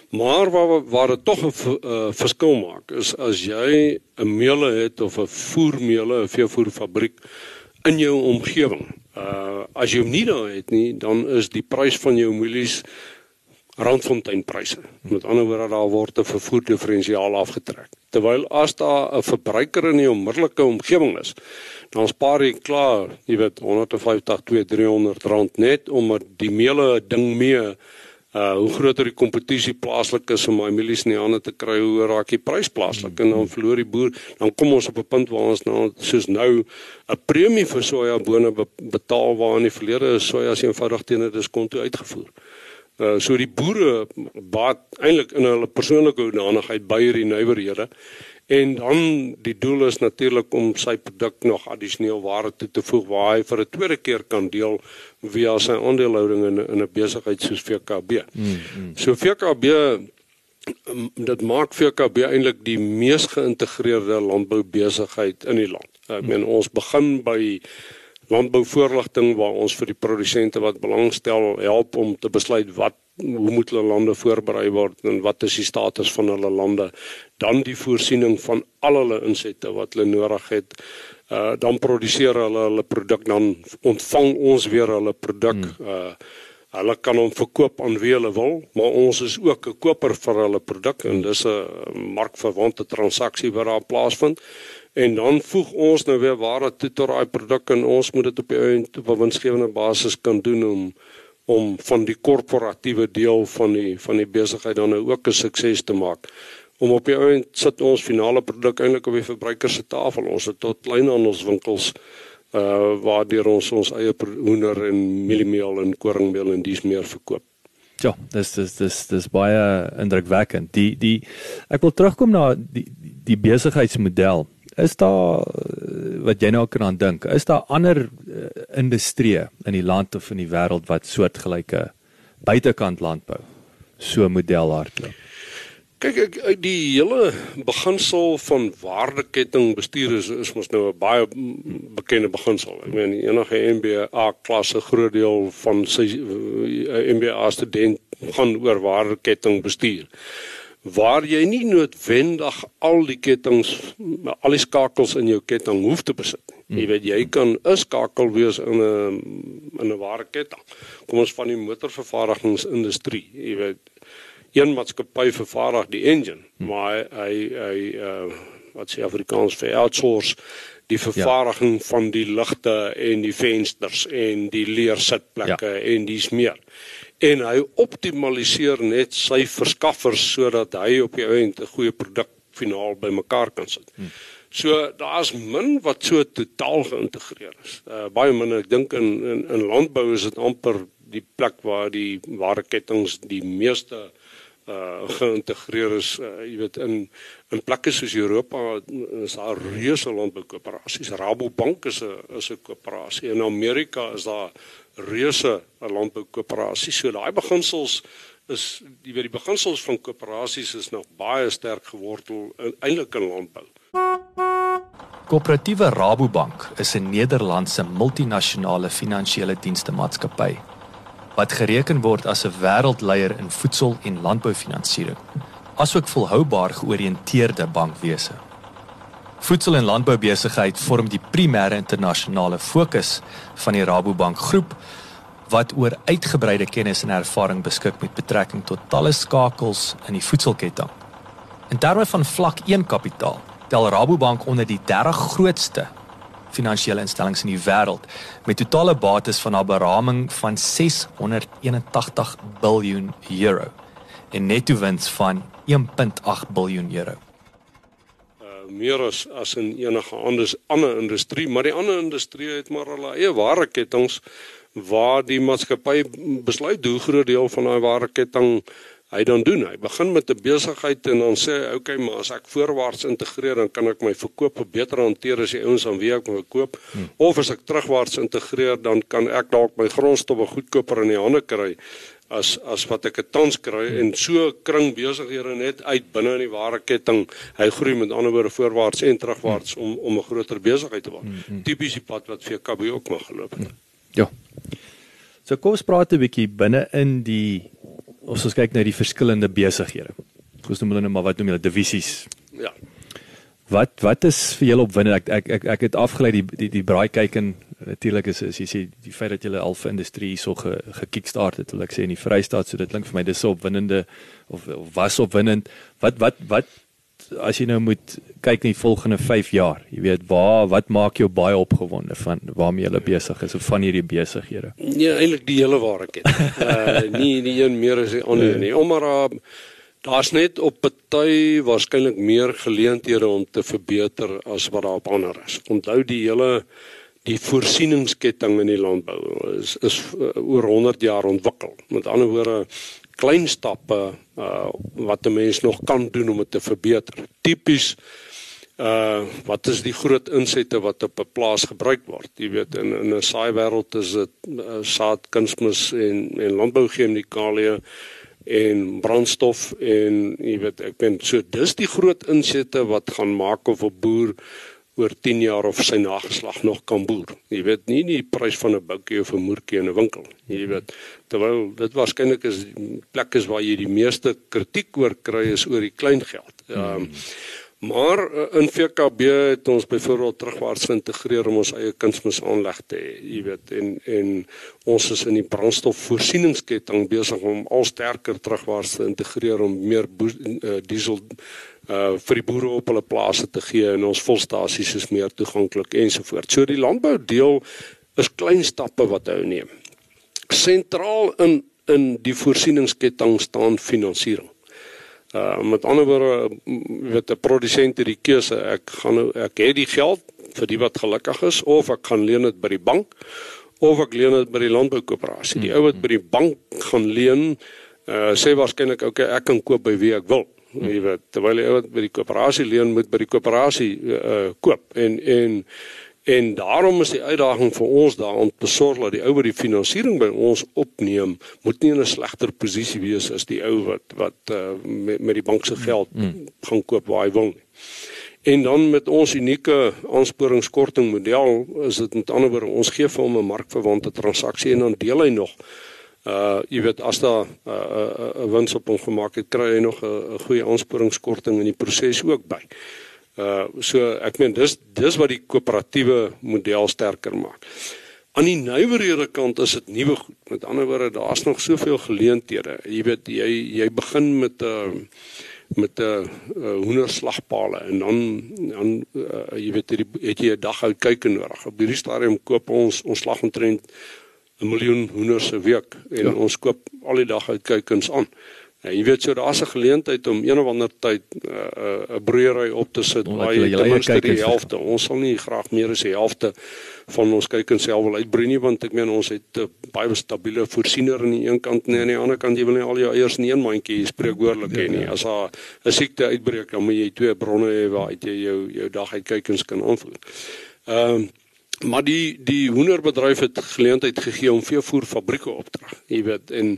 Maar waar waar dit tog 'n uh, verskil maak is as jy 'n meule het of 'n voermeule, 'n veevoerfabriek in jou omgewing. Uh as jy hom nie daar het nie, dan is die prys van jou mielies randfonteinpryse. Met ander woorde daar word 'n vervoer diferensiaal afgetrek. Terwyl as daar 'n verbruiker in die onmiddellike omgewing is, dan spaar jy klaar, jy weet 150 200 300 rand net omdat die meule ding mee uh hoe groter die kompetisie plaaslik is om my mielies in die hande te kry, hoe raak die prys plaaslik en dan verloor die boer, dan kom ons op 'n punt waar ons nou soos nou 'n premie vir sojabone betaal waar in die verlede soja as eenvoudig teen 'n diskonto uitgevoer. Uh so die boere baat eintlik in hulle persoonlike hoedanigheid by hierdie nywerhede En dan die doel is natuurlik om sy produk nog addisioneel waarde toe te voeg waar hy vir 'n tweede keer kan deel via sy aandelehouding in in 'n besigheid soos VKB. Mm, mm. So VKB dit maak VKB eintlik die mees geïntegreerde landboubesigheid in die land. Ek meen ons begin by landbouvoorligting waar ons vir die produsente wat belangstel help om te besluit wat hoe moet hulle lande voorberei word en wat is die status van hulle lande. Dan die voorsiening van al hulle insette wat hulle nodig het. Uh dan produseer hulle hulle produk dan ontvang ons weer hulle produk hmm. uh hulle kan hom verkoop aan wie hulle wil maar ons is ook 'n koper vir hulle produk en dis 'n markverwante transaksie wat daar plaasvind en dan voeg ons nou weer ware toe tot daai produk en ons moet dit op die einde op 'n winsgewende basis kan doen om om van die korporatiewe deel van die van die besigheid dan nou ook 'n sukses te maak. Om op die einde sit ons finale produk eintlik op die verbruiker se tafel. Ons het tot kleinhandelswinkels uh waardeur ons ons eie hoender en mieliemeel en koringmeel en dies meer verkoop. Ja, dis dis dis dis baie indrukwekkend. Die die ek wil terugkom na die die besigheidsmodel is daar eh, wat jy nou kan aan dink is daar ander uh, industrieë in die land of in die wêreld wat soortgelyke buitekant landbou so model hardloop? Kyk ek die hele beginsel van waardeketting bestuur is is mos nou 'n baie bekende beginsel. Ek meen enige MBA klasse groot deel van sy eh, MBA student gaan oor waardeketting bestuur waar jy nie noodwendig al die kettinge al die skakels in jou ketting hoef te besit nie. Jy weet jy kan 'n skakel wees in 'n in 'n ware ketting. Kom ons van die motorvervaardigingsindustrie. Jy weet een maatskappy vervaardig die engine, maar hy hy uh wat sê Afrikaans vir outsource die vervaardiging ja. van die ligte en die vensters en die leersitplekke ja. en dis meer en hy optimaliseer net sy verskaffers sodat hy op die einde 'n goeie produk finaal bymekaar kan sit. Hmm. So daar's min wat so totaal geïntegreer is. Uh, baie min ek dink in, in in landbou is dit amper die plek waar die ware kettinge die meeste uh geïntegreer is uh, jy weet in in plekke soos Europa is daar reuse landboukoöperasies Rabobank is 'n is 'n koöperasie in Amerika is daar reuse landboukoöperasies. So daai beginsels is jy weet die beginsels van koöperasies is nog baie sterk gewortel eintlik in landbou. Koöperatiewe Rabobank is 'n Nederlandse multinasjonale finansiële dienste maatskappy wat gereken word as 'n wêreldleier in voedsel- en landboufinansiering, asook volhoubaar georiënteerde bankwese. Voedsel- en landboubesigheid vorm die primêre internasionale fokus van die Rabobank groep wat oor uitgebreide kennis en ervaring beskik met betrekking tot talle skakels in die voedselketting. In terme van vlak 1 kapitaal tel Rabobank onder die 30 grootste finansiële instellings in die wêreld met totale bates van 'n beraming van 681 miljard euro en netto wins van 1.8 miljard euro meer as as in enige ander ander industrie, maar die ander industrie het maar hulle eie wareketting waar die maatskappy besluit hoe groot deel van daai wareketting hy dan doen. Hy begin met 'n besigheid en dan sê hy, "Oké, okay, maar as ek voorwaarts integreer, dan kan ek my verkoop beter hanteer as die ouens aan wie ek my koop. Hmm. Of as ek terugwaarts integreer, dan kan ek dalk my grondstowwe goedkoper in die hande kry." As as wat ek tans kry en so kring besighede net uit binne in die ware ketting. Hy groei met ander woorde voorwaarts en terugwaarts om om 'n groter besigheid te word. Mm -hmm. Tipies die pad wat vir KB ook mag geloop het. Ja. So kom ons praat 'n bietjie binne in die ons ons kyk na die verskillende besighede. Ons noem hulle nou maar wat noem hulle divisies. Ja. Wat wat is vir julle opwindend? Ek ek ek ek het afgelei die die die braai kyk en natuurlik is as jy sê die feit dat jy die alfa industrie so ge, gekickstart het, wil ek sê in die Vrystaat, so dit klink vir my dis so opwindende of, of was opwindend. Wat wat wat as jy nou moet kyk in die volgende 5 jaar, jy weet, waar wat maak jou baie opgewonde van waarmee jy besig is of van hierdie besighede? Nee, eintlik die hele waarheid. uh nie nie een meer as die ander nie. Omdat daar daar's net op party waarskynlik meer geleenthede om te verbeter as wat daar op ander is. Onthou die hele die voorsieningsketting in die landbou is is uh, oor 100 jaar ontwikkel. Met ander woorde klein stappe uh wat 'n mens nog kan doen om dit te verbeter. Tipies uh wat is die groot insette wat op 'n plaas gebruik word? Jy weet in in 'n saai wêreld is dit uh, saad, kunsmis en en landbouchemikalieë en brandstof en jy weet ek ben so dis die groot insette wat gaan maak of 'n boer oor 10 jaar of sy nageslag nog kan boer. Jy weet nie die prys van 'n boutjie of 'n moertjie in 'n winkel. Jy weet terwyl dit waarskynlik is plekke waar jy die meeste kritiek oor kry is oor die klein geld. Ehm um, Maar uh, in VKB het ons byvoorbeeld terugwaarts geïntegreer om ons eie kunsmis aanleg te hê, jy weet, en en ons is in die brandstofvoorsieningsketting besig om al sterker terugwaarts te integreer om meer uh, diesel uh vir die boere op hulle plase te gee en ons volstasies is meer toeganklik ensovoorts. So die landbou deel is klein stappe wat hy neem. Sentraal in in die voorsieningsketting staan finansiering. Uh met ander woorde weet 'n produsent hierdie keuse, ek gaan nou ek het die geld vir die wat gelukkig is of ek gaan leen dit by die bank of ek leen dit by die landboukoöperasie. Die ou wat by die bank gaan leen, uh sê waarskynlik okay, ek kan koop by wie ek wil. Jy weet, terwyl jy by die koöperasie leen moet by die koöperasie uh koop en en En daarom is die uitdaging vir ons daar om te sorg dat die ou wat die finansiering by ons opneem, moet nie in 'n slegter posisie wees as die ou wat wat uh, met met die bank se geld mm. gaan koop waar hy wil nie. En dan met ons unieke aansporingskorting model is dit met ander woorde ons gee vir hom 'n markverwante transaksie en dan deel hy nog uh jy weet as daar 'n uh, uh, uh, wins op hom gemaak het, kry hy nog 'n goeie aansporingskorting in die proses ook by. Uh so ek meen dis dis wat die koöperatiewe model sterker maak. Aan die nywerhede kant is dit nuwe goed. Met ander woorde, daar's nog soveel geleenthede. Jy weet jy jy begin met 'n uh, met 'n uh, uh, hoenderslagpale en dan dan uh, jy weet jy het jy 'n dag uit kyk nodig. Op hierdie stadium koop ons ons slag omtrent 'n miljoen hoenders 'n week en ja. ons koop al die dag uit kykens aan. Ja, jy weet so daar's 'n geleentheid om een of ander tyd 'n uh, 'n uh, broeiery op te sit waar jy ten minste die helfte. Ons sal nie graag meer as die helfte van ons kyk en self wil uitbroei nie want ek meen ons het 'n uh, baie stabiele voorsiener aan die een kant en aan die ander kant jy wil nie al jou eiers in een mandjie spreekwoordelik hê nie. As daar 'n siekte uitbreek, dan moet jy twee bronne hê waar jy jou jou dag uit kykens kan aanvoer. Ehm um, maar die die hoenderbedryf het geleentheid gegee om veevoerfabrieke op te rig. Jy weet en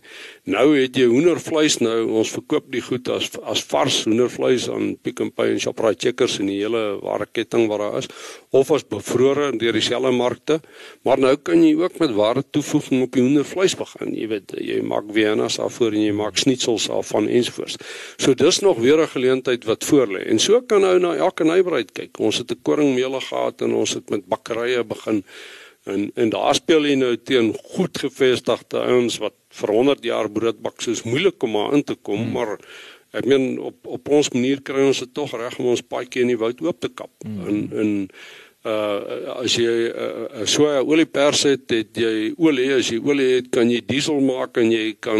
nou het jy hoendervleis nou ons verkoop die goed as as vars hoendervleis aan Pick n Pay en Shoprite Checkers en die hele ware ketting wat daar is of as bevrore deur dieselfde markte. Maar nou kan jy ook met ware toevoeging op die hoendervleis begin. Jy weet jy maak Vienna's daarvoor en jy maak schnitzels af van ensovoorts. So dis nog weer 'n geleentheid wat voorlê. En so kan nou na elke nywerheid kyk. Ons het 'n koringmeule gehad en ons het met bakkerye begin en en daar speel jy nou teen goed gevestigde ouens wat vir 100 jaar brood bak soos moeilik om maar in te kom hmm. maar ek meen op op ons manier kry ons dit tog reg om ons paadjie in die woud oop te kap hmm. en en uh as jy uh, so 'n oliepers het, het jy olie, as jy olie het, kan jy diesel maak en jy kan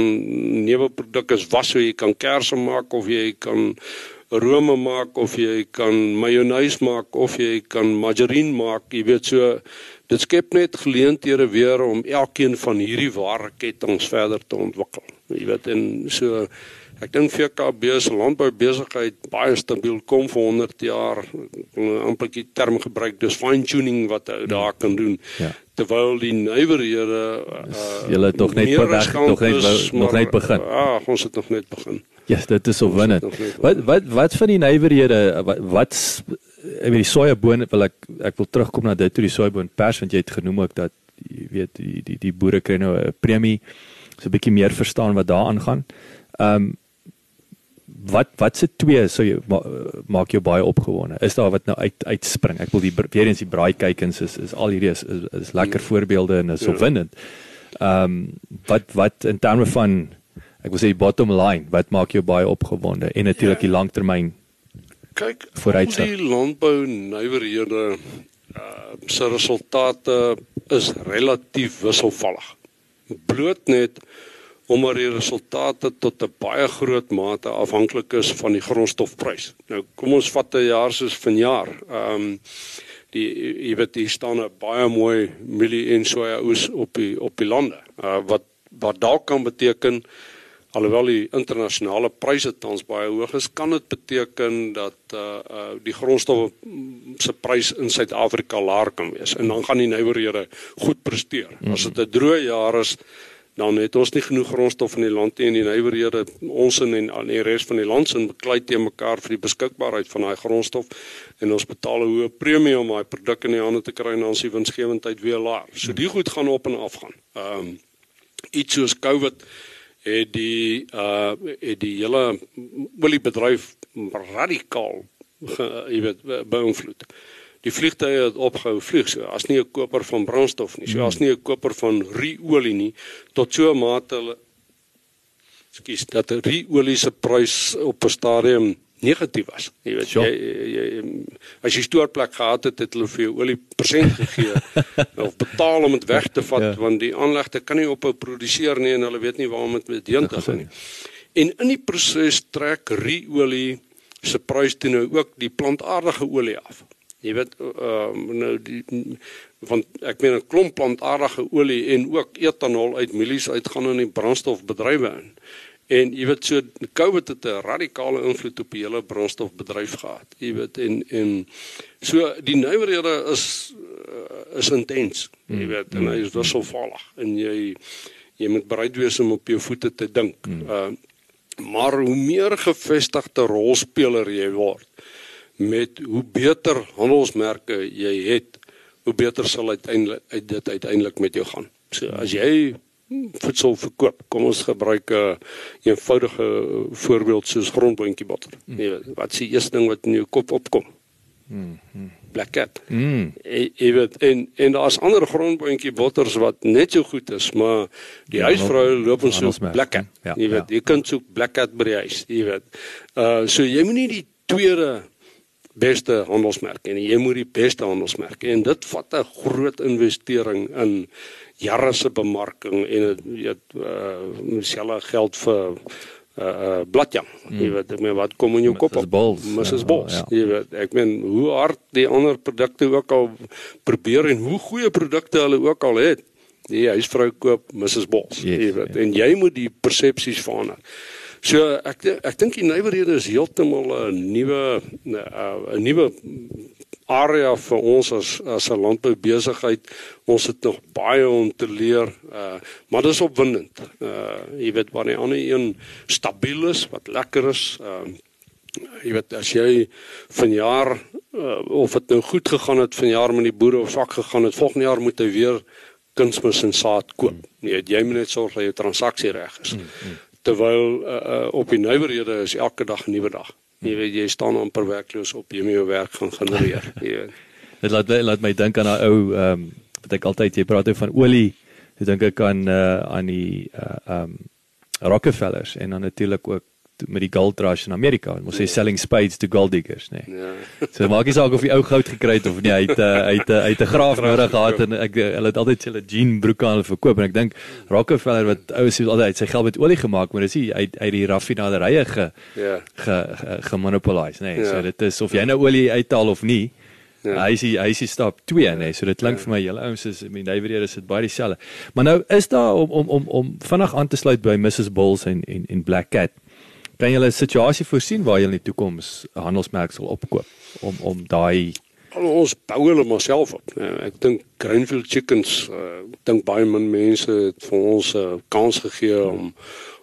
nuwe produkte was, so jy kan kersse maak of jy kan rome maak of jy kan mayonnaise maak of jy kan margarine maak. Jy weet so dit skep net geleenthede weer om elkeen van hierdie ware kettinge verder te ontwikkel. Jy weet en so ek dink VKB se landbou besigheid baie stabiel kom vir 100 jaar. amper die term gebruik dis fine tuning wat hy daar kan doen. Ja. Terwyl die nywerhede uh, het tog net weg, nog net nog net begin. Ja, uh, ons het nog net begin. Ja, yes, dit is opwindend. Wat wat wat van die nywerhede wat wat ek weet die sojaboon wil ek ek wil terugkom na dit toe die sojaboon pers want jy het genoem ook dat jy weet die die die boere kry nou 'n premie so 'n bietjie meer verstaan wat daar aangaan. Ehm um, wat wat se twee sou jy ma, maak jou baie opgewonde? Is daar wat nou uit uitspring? Ek wil die weer eens die braai kykens is is al hierdie is is, is lekker voorbeelde en is opwindend. Ehm um, wat wat in terme van ek wil sê die bottom line, wat maak jou baie opgewonde en natuurlik ja. die langtermyn kyk vooruitsig. Die landbou nywerhede uh se resultate is relatief wisselvallig. Bloot net omdat die resultate tot 'n baie groot mate afhanklik is van die grondstofprys. Nou kom ons vat 'n jaar soos vanjaar. Ehm um, die jy weet hier staan 'n baie mooi mielie en soja oes op die op die lande. Uh wat wat dalk kan beteken alhoewel die internasionale pryse tans baie hoog is, kan dit beteken dat uh uh die grondstowwe se prys in Suid-Afrika laer kan wees en dan gaan die nywerhede goed presteer. As dit 'n droë jaar is, dan het ons nie genoeg grondstof in die land nie en die nywerhede ons in en aan die res van die land sin beklei te mekaar vir die beskikbaarheid van daai grondstof en ons betaal 'n hoë premie om daai produk in die hande te kry en dan is die winsgewendheid weer laag. So die goed gaan op en af gaan. Ehm um, iets soos COVID het die uh het die hele oliebedryf radikaal jy weet beïnvloed. Die vliegtye het opgehou vlieg so as nie 'n koper van brandstof nie, so as nie 'n koper van ruolie nie tot so 'n mate hulle skus dat ruolie se prys op 'n stadium negatief was. Jy weet jy, jy, jy as jy stoorplek gehad het, het hulle vir jou olie persent gegee of betaal om dit weg te vat ja. want die aanlegte kan nie ophou produseer nie en hulle weet nie waar om dit met deen te gaan nie. En in die proses trek ruolie se prys toe nou ook die plantaardige olie af. Jy weet uh, nou die want ek meen 'n klomp plantaardige olie en ook etanol uit mielies uitgaan in die brandstofbedrywe in. En jy weet so COVID het 'n radikale invloed op die hele brandstofbedryf gehad. Jy weet en en so die nywerhede is is intens. Jy weet en hy is wisselvallig en jy jy moet bereid wees om op jou voete te dink. Uh maar hoe meer gevestigde rolspeler jy word met hoe beter handelsmerke jy het, hoe beter sal uiteindelik uit dit uiteindelik met jou gaan. So as jy voedsel verkoop. Kom ons gebruik 'n uh, eenvoudige voorbeeld soos grondboontjie botter. Mm. Jy weet, wat is die eerste ding wat in jou kop opkom? Mm. Black cat. Mm. Jy weet en en daar's ander grondboontjie botters wat net so goed is, maar die ja, huisvrou loop ons so black cat. Ja, jy weet, ja. jy kan soek black cat by die huis, jy weet. Uh so jy moenie die tweede beste handelsmerk en jy moet die beste handelsmerk en dit vat 'n groot investering in jare se bemarking en dit weet uh dieselfde geld vir uh, uh bladjang. Mm. Jy weet ek meen wat kom in jou kop op? Mrs. Bols. Ja, ja. Jy weet ek meen hoe hard die ander produkte ook al probeer en hoe goeie produkte hulle ook al het. Die huisvrou koop Mrs. Bols. Yes, jy weet ja. en jy moet die persepsies verander. So ek ek dink die nywerhede is heeltemal 'n nuwe 'n nuwe area vir ons as as 'n landboubesigheid. Ons het nog baie om te leer. Uh maar dis opwindend. Uh jy weet wanneer 'n ander een stabiel is, wat lekker is. Uh jy weet as jy vanjaar uh, of dit nou goed gegaan het vanjaar met die boere of swak gegaan het, volgende jaar moet hy weer kunsmis en saad koop. Nee, jy moet net sorg dat jou transaksie reg is. Mm, mm. Terwyl uh, uh, op die nywerhede is elke dag 'n nuwe dag. Jy weet jy staan amper werkloos op jy moet jou werk gaan genereer. Jy weet. Dit laat laat my dink aan daai ou ehm um, wat ek altyd jy praat oor van olie. Ek dink ek aan uh, aan die ehm uh, um, Rockefellers en dan natuurlik ook met die gold rush in Amerika. Ons sê ja. selling spades to gold diggers, nê. Nee. Ja. So maak nie saak of jy ou goud gekry het of nie, hy het uh, uit uit 'n graaf nodig gehad en ek hulle het altyd hulle jean broeke aan verkoop en ek dink Rockefeller wat ou is altyd sy geld met olie gemaak, maar dis hy uit uit die raffinaderye ge ja ge, ge, gemonopolise, nê. Nee. Ja. So dit is of jy nou olie uithaal of nie. Ja. Hy sê hy sê stap 2 nê. Nee. So dit klink ja. vir my julle ouens is I mean David is dit baie dieselfde. Maar nou is daar om om om om vinnig aan te sluit by Mrs Bulls en en en Black Cat. Kan julle 'n situasie voorsien waar julle in die toekoms 'n handelsmerk sal opkoop om om daai ons bou hulle maar self op. Ek dink Greenfield Chickens, uh, ek dink baie min mense het vir ons 'n uh, kans gegee om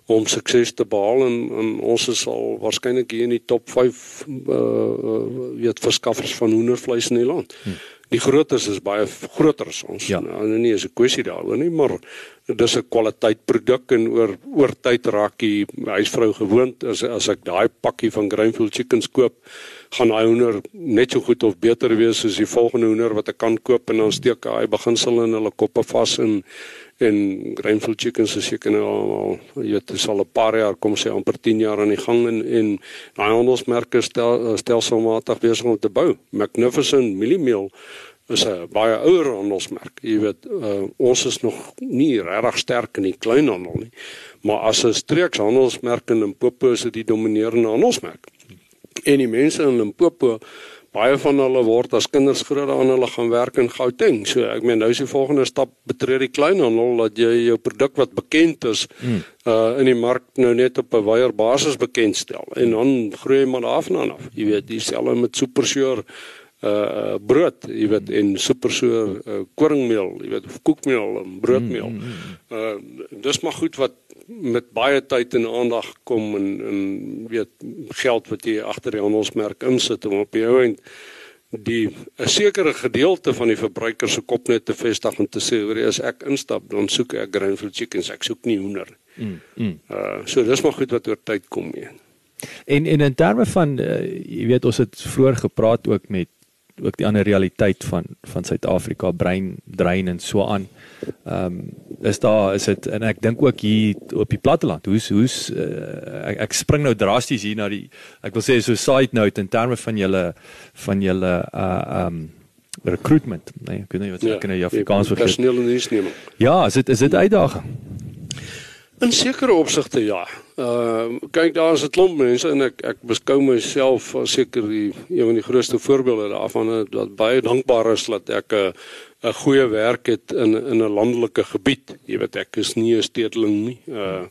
om sukses te behaal en, en ons is al waarskynlik hier in die top 5 uh, uh weet verskaffers van hoendervleis in die land. Hmm. Die grootes is baie groter as ons. Ja. Nou nee, is 'n kwessie daaroor nie, maar dis 'n kwaliteit produk en oor oor tyd raak die huisvrou gewoond as as ek daai pakkie van Greenfield chickens koop, gaan daai hoender net so goed of beter wees as die volgende hoender wat ek kan koop en dan steek hy beginsel in hulle koppe vas en en Greenfield Chickens is seker nou al jy weet dit sal 'n paar jaar kom sê amper 10 jaar aan die gang en en daai handelsmerke stel stelselmatig besig om te bou. Magnificent Millimeal is 'n baie ouer handelsmerk. Jy weet, uh, ons is nog nie regtig sterk in die kleinhandel nie. Maar as 'n streekshandelsmerk in Limpopo is dit die dominerende handelsmerk. En die mense in Limpopo baie van hulle word as kinders groot aan hulle gaan werk in Gauteng. So ek meen nou is die volgende stap betree die kleinhandel dat jy jou produk wat bekend is hmm. uh in die mark nou net op 'n wyeer basis bekendstel en dan groei jy maar daarvan af. Jy weet, dieselfde met Supersure uh brood, jy weet en super so uh, koringmeel, jy weet of koekmeel en broodmeel. Mm, mm, mm. Uh dis maar goed wat met baie tyd en aandag kom en en weet geld wat jy agter die handelsmerk insit om op jou end die 'n sekere gedeelte van die verbruiker se kop net te vestig en te sê oor as ek instap dan soek ek Greenfield chickens ek soek nie hoender. Mm, mm. Uh so dis maar goed wat oor tyd kom nie. En en in terme van uh, jy weet ons het vroeër gepraat ook met ook die ander realiteit van van Suid-Afrika brein drein en so aan. Ehm um, is daar is dit en ek dink ook hier op die platteland. Hoe's hoe's uh, ek, ek spring nou drasties hier na die ek wil sê so side note in terme van julle van julle uh ehm um, recruitment. Nee, ek weet nie wat ja, ek in Afrikaans vergeet. Personeel en diensneming. Ja, is dit is dit uitdaging. In sekere opsigte ja. Ehm uh, kyk daar is 'n klomp mense en ek ek beskou myself as seker die een van die grootste voorbeelde daarvan dat baie dankbaar is dat ek 'n 'n goeie werk het in in 'n landelike gebied. Jy weet ek is nie 'n stedeling nie. Uh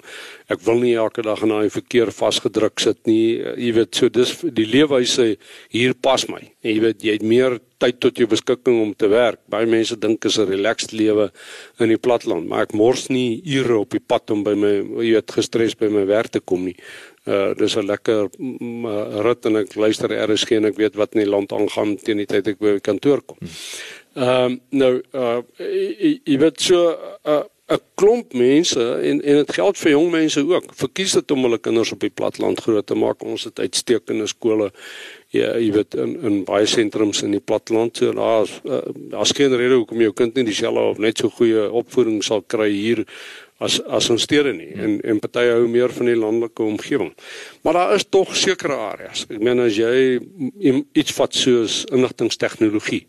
ek wil nie elke dag in daai verkeer vasgedruk sit nie. Uh, jy weet so dis die leefwyse hier pas my. En jy weet jy het meer tyd tot jou beskikking om te werk. Baie mense dink is 'n relaxed lewe in die platland, maar ek mors nie ure op die pad om by my jy weet gestres by my werk te kom nie. Uh dis 'n lekker rit en ek luister RSG en ek weet wat in die land aangaan teen die tyd ek by die kantoor kom. Ehm um, nou uh jy weet so 'n uh, 'n klomp mense en en dit geld vir jong mense ook. Verkies dit om hulle kinders op die platland groot te maak. Ons het uitstekende skole ja, jy weet in in baie sentrums in die platteland so daar's uh, daar's geen rede hoekom jou kind nie dieselfde of net so goeie opvoeding sal kry hier as as ons stede nie en en party hou meer van die landelike omgewing. Maar daar is tog sekere areas. Ek meen as jy iets vat soos inligtingstegnologie.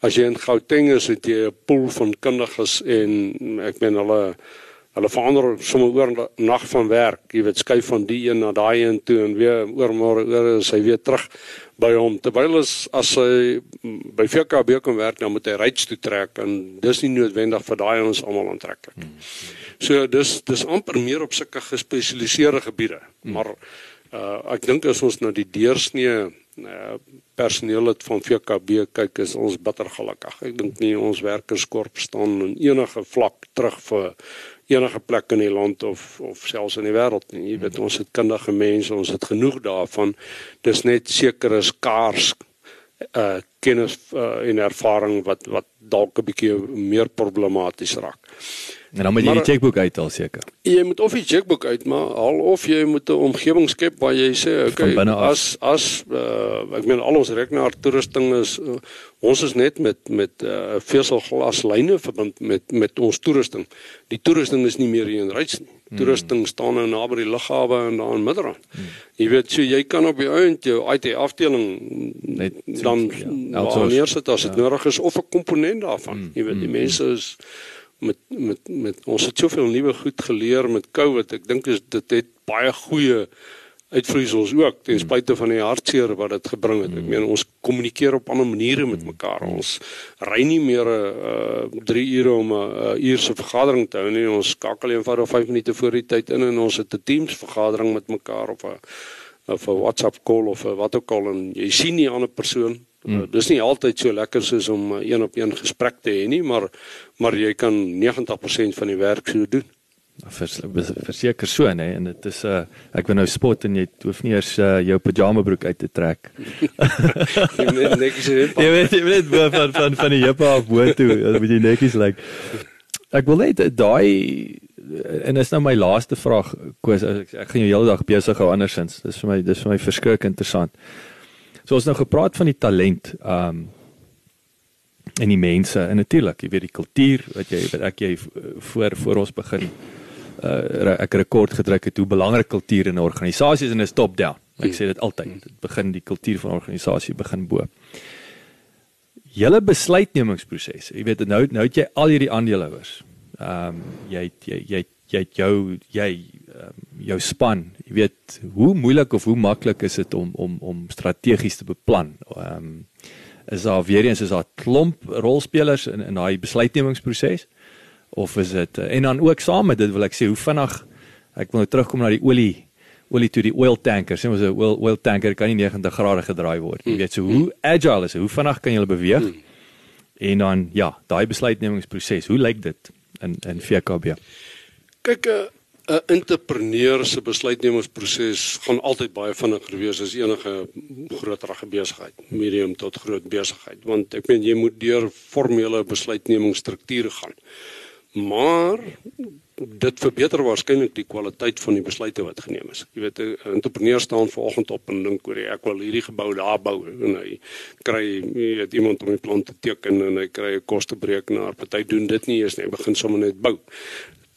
As jy in Gauteng is, het jy 'n pool van kundiges en ek meen hulle Hulle verander sommer oor nag van werk. Jy weet skuif van die een na daai een toe en weer oor môre oor is hy weer terug by hom. Terwyl as as hy by VKB kom werk, dan moet hy ryds toe trek en dis nie noodwendig vir daai ons almal aantreklik. Hmm. So dis dis amper meer op sulke gespesialiseerde gebiede. Hmm. Maar uh ek dink as ons na die deursnee personeel het van VKB kyk is ons bitter gelukkig. Ek dink nie ons werkerskorp staan in enige vlak terug vir enige plek in die land of of selfs in die wêreld nie. Jy weet ons het kundige mense, ons het genoeg daarvan. Dis net sekere skaars uh kennis uh, en ervaring wat wat dalk 'n bietjie meer problematies raak. En dan moet jy maar, die chequeboek uithaal seker. Jy moet of die chequeboek uitmaak, al of jy moet 'n omgewing skep waar jy sê, okay, as as uh, ek meen al ons rekenaar toerusting is uh, ons is net met met uh, veselglaslyne verbind met met ons toerusting. Die toerusting is nie meer hier in Ryds nie. Hmm. Toerusting staan nou naby die lughawe en daar in Midrand. Hmm. Jy weet so jy kan op die ount jou IT afdeling net dan ja, neersit as dit ja. nodig is of 'n komponent daarvan. Hmm. Jy weet die hmm. mense is met met met ons het soveel nuwe goed geleer met COVID. Ek dink dit het baie goeie uitvloeisels ook ten spyte van die hartseer wat dit gebring het. Ek meen ons kommunikeer op ander maniere met mekaar. Ons ry nie meer 'n uh, 3 ure om 'n uh, uur se vergadering te hou nie. Ons skakel eenvoudig 5 minute voor die tyd in en ons het 'n Teams vergadering met mekaar of 'n of 'n WhatsApp call of 'n wat ook al en jy sien nie 'n ander persoon Hmm. Uh, dis nie altyd so lekker soos om uh, een op een gesprek te hê nie, maar maar jy kan 90% van die werk so doen. Verseker so nê en dit is 'n uh, ek wil nou spot en jy hoef nie eers uh, jou pyjama broek uit te trek. jy weet netjies jy weet jy weet van van van die heupe af bo toe, dan moet jy netjies lyk. Like. Ek wil net daai en dis nou my laaste vraag Koos ek, ek gaan jou hele dag besig hou andersins. Dis vir my dis vir my verskriklik interessant. So ons nou gepraat van die talent. Um en die mense en natuurlik, jy weet die kultuur wat jy wat ek jy voor voor ons begin uh ek rekord gedruk het hoe belangrik kultuur in 'n organisasie is en is top down. Ek sê dit altyd. Dit begin die kultuur van 'n organisasie begin bo. Julle besluitnemingsproses. Jy weet nou nou het jy al hierdie aandeelhouers. Ehm um, jy jy jy jy het jou jy um, jou span. Jy weet hoe moeilik of hoe maklik is dit om om om strategies te beplan. Ehm um, is daar weer eens is daar klomp rolspelers in in daai besluitnemingsproses? Of is dit en dan ook saam met dit wil ek sê hoe vinnig ek wil nou terugkom na die olie olie toe die oil tanker sê ons 'n oil oil tanker kan nie 90 grade gedraai word jy weet so hoe agile is hoe vinnig kan jy hulle beweeg en dan ja daai besluitnemingsproses hoe lyk dit in in VKB kyk uh, 'n entrepreneur se besluitnemingsproses gaan altyd baie vinniger wees as enige groterige besigheid, medium tot groot besigheid, want ek meen jy moet deur formele besluitnemingsstrukture gaan. Maar dit verbeter waarskynlik die kwaliteit van die besluite wat geneem is. Jy weet 'n entrepreneur staan vanoggend op en dink oor ek wil hierdie gebou daar bou en hy kry jy weet iemand om die plan te teken en hy kry 'n kostebreeknaar. Party doen dit nie eens nie, hy begin sommer net bou.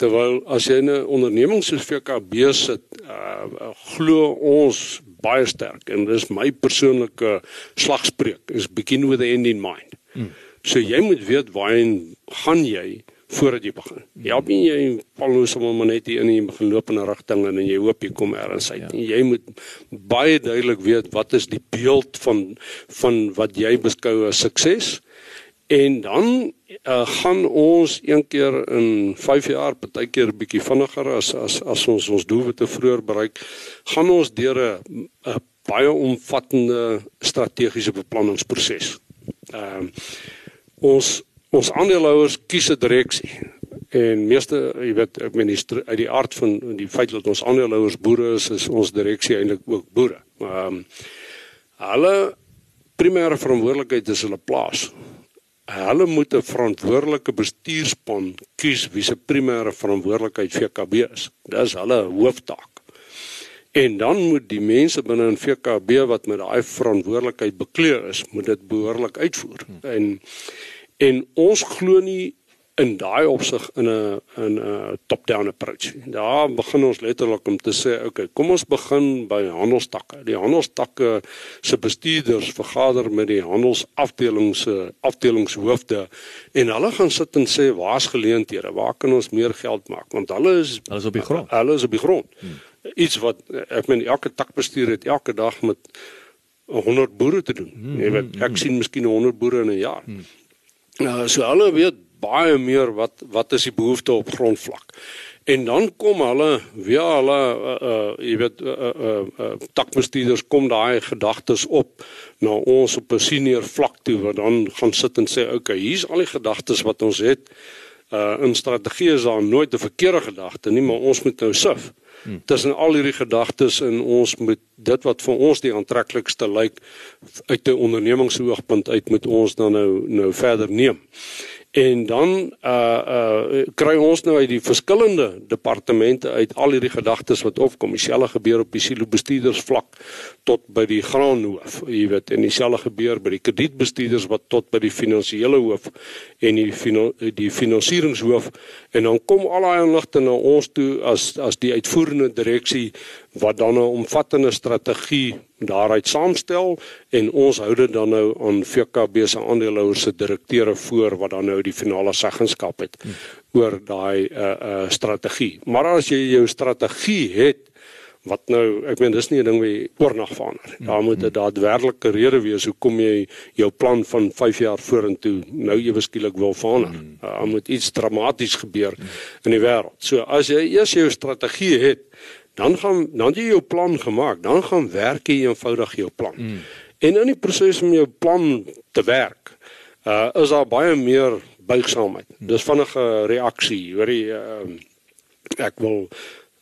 Terwyl as jy 'n onderneming soos VKB sit, uh, uh, glo ons baie sterk en dis my persoonlike slagspreuk is begin with the end in mind. Hmm. So jy moet weet waarheen gaan jy voordat jy begin. Jy help nie jy val nou sommer maar net hier in die 'n rigting en jy hoop jy kom ergens uit. Ja. Jy moet baie duidelik weet wat is die beeld van van wat jy beskou as sukses. En dan uh, gaan ons een keer in 5 jaar, partykeer 'n bietjie vinniger as as as ons ons doelwitte vroeër bereik, gaan ons deur 'n baie omvattende strategiese beplanningsproses. Ehm uh, ons ons aandeelhouers kies 'n direksie en meeste jy weet ek meen uit die aard van die feit dat ons aandeelhouers boere is is ons direksie eintlik ook boere. Ehm um, hulle primêre verantwoordelikheid is hulle plaas. Hulle moet 'n verantwoordelike bestuurspan kies wie se primêre verantwoordelikheid VKB is. Dis hulle hooftaak. En dan moet die mense binne in VKB wat met daai verantwoordelikheid bekleed is, moet dit behoorlik uitvoer. En en ons glo nie in daai opsig in 'n in 'n top-down approach. Daar begin ons letterlik om te sê, okay, kom ons begin by handelstakke. Die handelstakke se bestuurders vergader met die handelsafdeling se afdelingshoofde en hulle gaan sit en sê, waar's geleenthede? Waar kan ons meer geld maak? Want hulle is hulle is op die grond. Hulle is op die grond. Hmm. Iets wat ek meen elke takbestuur het elke dag met 100 boere te doen. Hmm, Jy weet, ek hmm, sien miskien 100 boere in 'n jaar. Hmm. Nou so hulle weet baie meer wat wat is die behoefte op grondvlak. En dan kom hulle weer hulle uh, uh jy weet uh, uh, uh takbestuurders kom daai gedagtes op na ons op 'n senior vlak toe wat dan gaan sit en sê okay, hier's al die gedagtes wat ons het. Uh in strategie is daar nooit 'n verkeerde gedagte nie, maar ons moet nou sif. Hmm. Tussen al hierdie gedagtes en ons moet dit wat vir ons die aantreklikste lyk uit 'n ondernemingsoogpunt uit moet ons dan nou nou verder neem. En dan uh uh kry ons nou uit die verskillende departemente uit al hierdie gedagtes wat opkom, dieselfde gebeur op die silo bestuurders vlak tot by die graanhoof, jy weet, en dieselfde gebeur by die kredietbestuurders wat tot by die finansiële hoof en die die finansieringshoof. En dan kom al daai inligte na ons toe as as die uitvoerende direksie wat dan 'n omvattende strategie daaruit saamstel en ons hou dit dan nou aan VKB se aandeelhouers se direkteure voor wat dan nou die finale seggenskap het hmm. oor daai uh uh strategie. Maar as jy jou strategie het wat nou ek meen dis nie 'n ding wat oornag verander. Daar moet 'n daadwerklike rede wees hoekom jy jou plan van 5 jaar vorentoe nou ewe skielik wil verander. Hmm. Daar moet iets dramaties gebeur in die wêreld. So as jy eers jou strategie het, dan gaan dan jy jou plan gemaak, dan gaan werk jy eenvoudig jou plan. Mm. En in die proses om jou plan te werk, uh is daar baie meer buigsaamheid. Mm. Dis vinnige reaksie, hoor jy uh, ek wil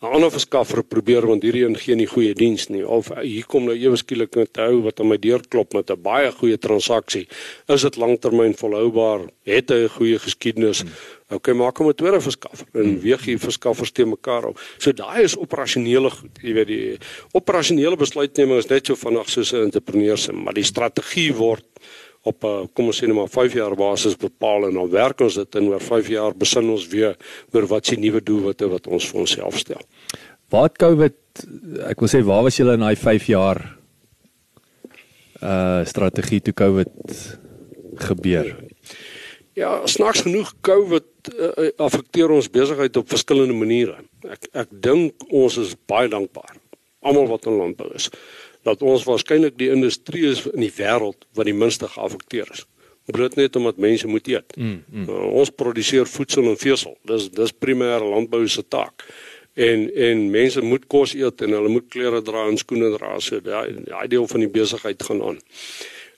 'n ander verskaffer probeer want hierdie een gee nie goeie diens nie of hier kom nou ewe skielik 'n hou wat aan my deur klop met 'n baie goeie transaksie. Is dit lanktermyn volhoubaar? Het hy 'n goeie geskiedenis? Mm. Okay, maak hom 'n tweede verskaffer en hmm. weeg die verskaffers te mekaar op. So daai is operasionele goed. Jy weet die operasionele besluitneming is net so vinnig soos 'n entrepreneur se, maar die strategie word op 'n kom ons sê net maar 5 jaar basis bepaal en dan werk ons dit en oor 5 jaar besin ons weer oor wat se nuwe doelwitte wat ons vir onsself stel. Waar het COVID ek wil sê waar was julle in daai 5 jaar uh strategie toe COVID gebeur? Ja, snaaks genoeg COVID uh, affekteer ons besigheid op verskillende maniere. Ek ek dink ons is baie dankbaar almal wat in landbou is dat ons waarskynlik die industrie is in die wêreld wat die minste geaffekteer is. Bloot net omdat mense moet eet. Mm, mm. Uh, ons produseer voedsel en vesel. Dis dis primêre landbou se taak. En en mense moet kos eet en hulle moet klere dra en skoene dra. So daai daai deel van die besigheid gaan aan.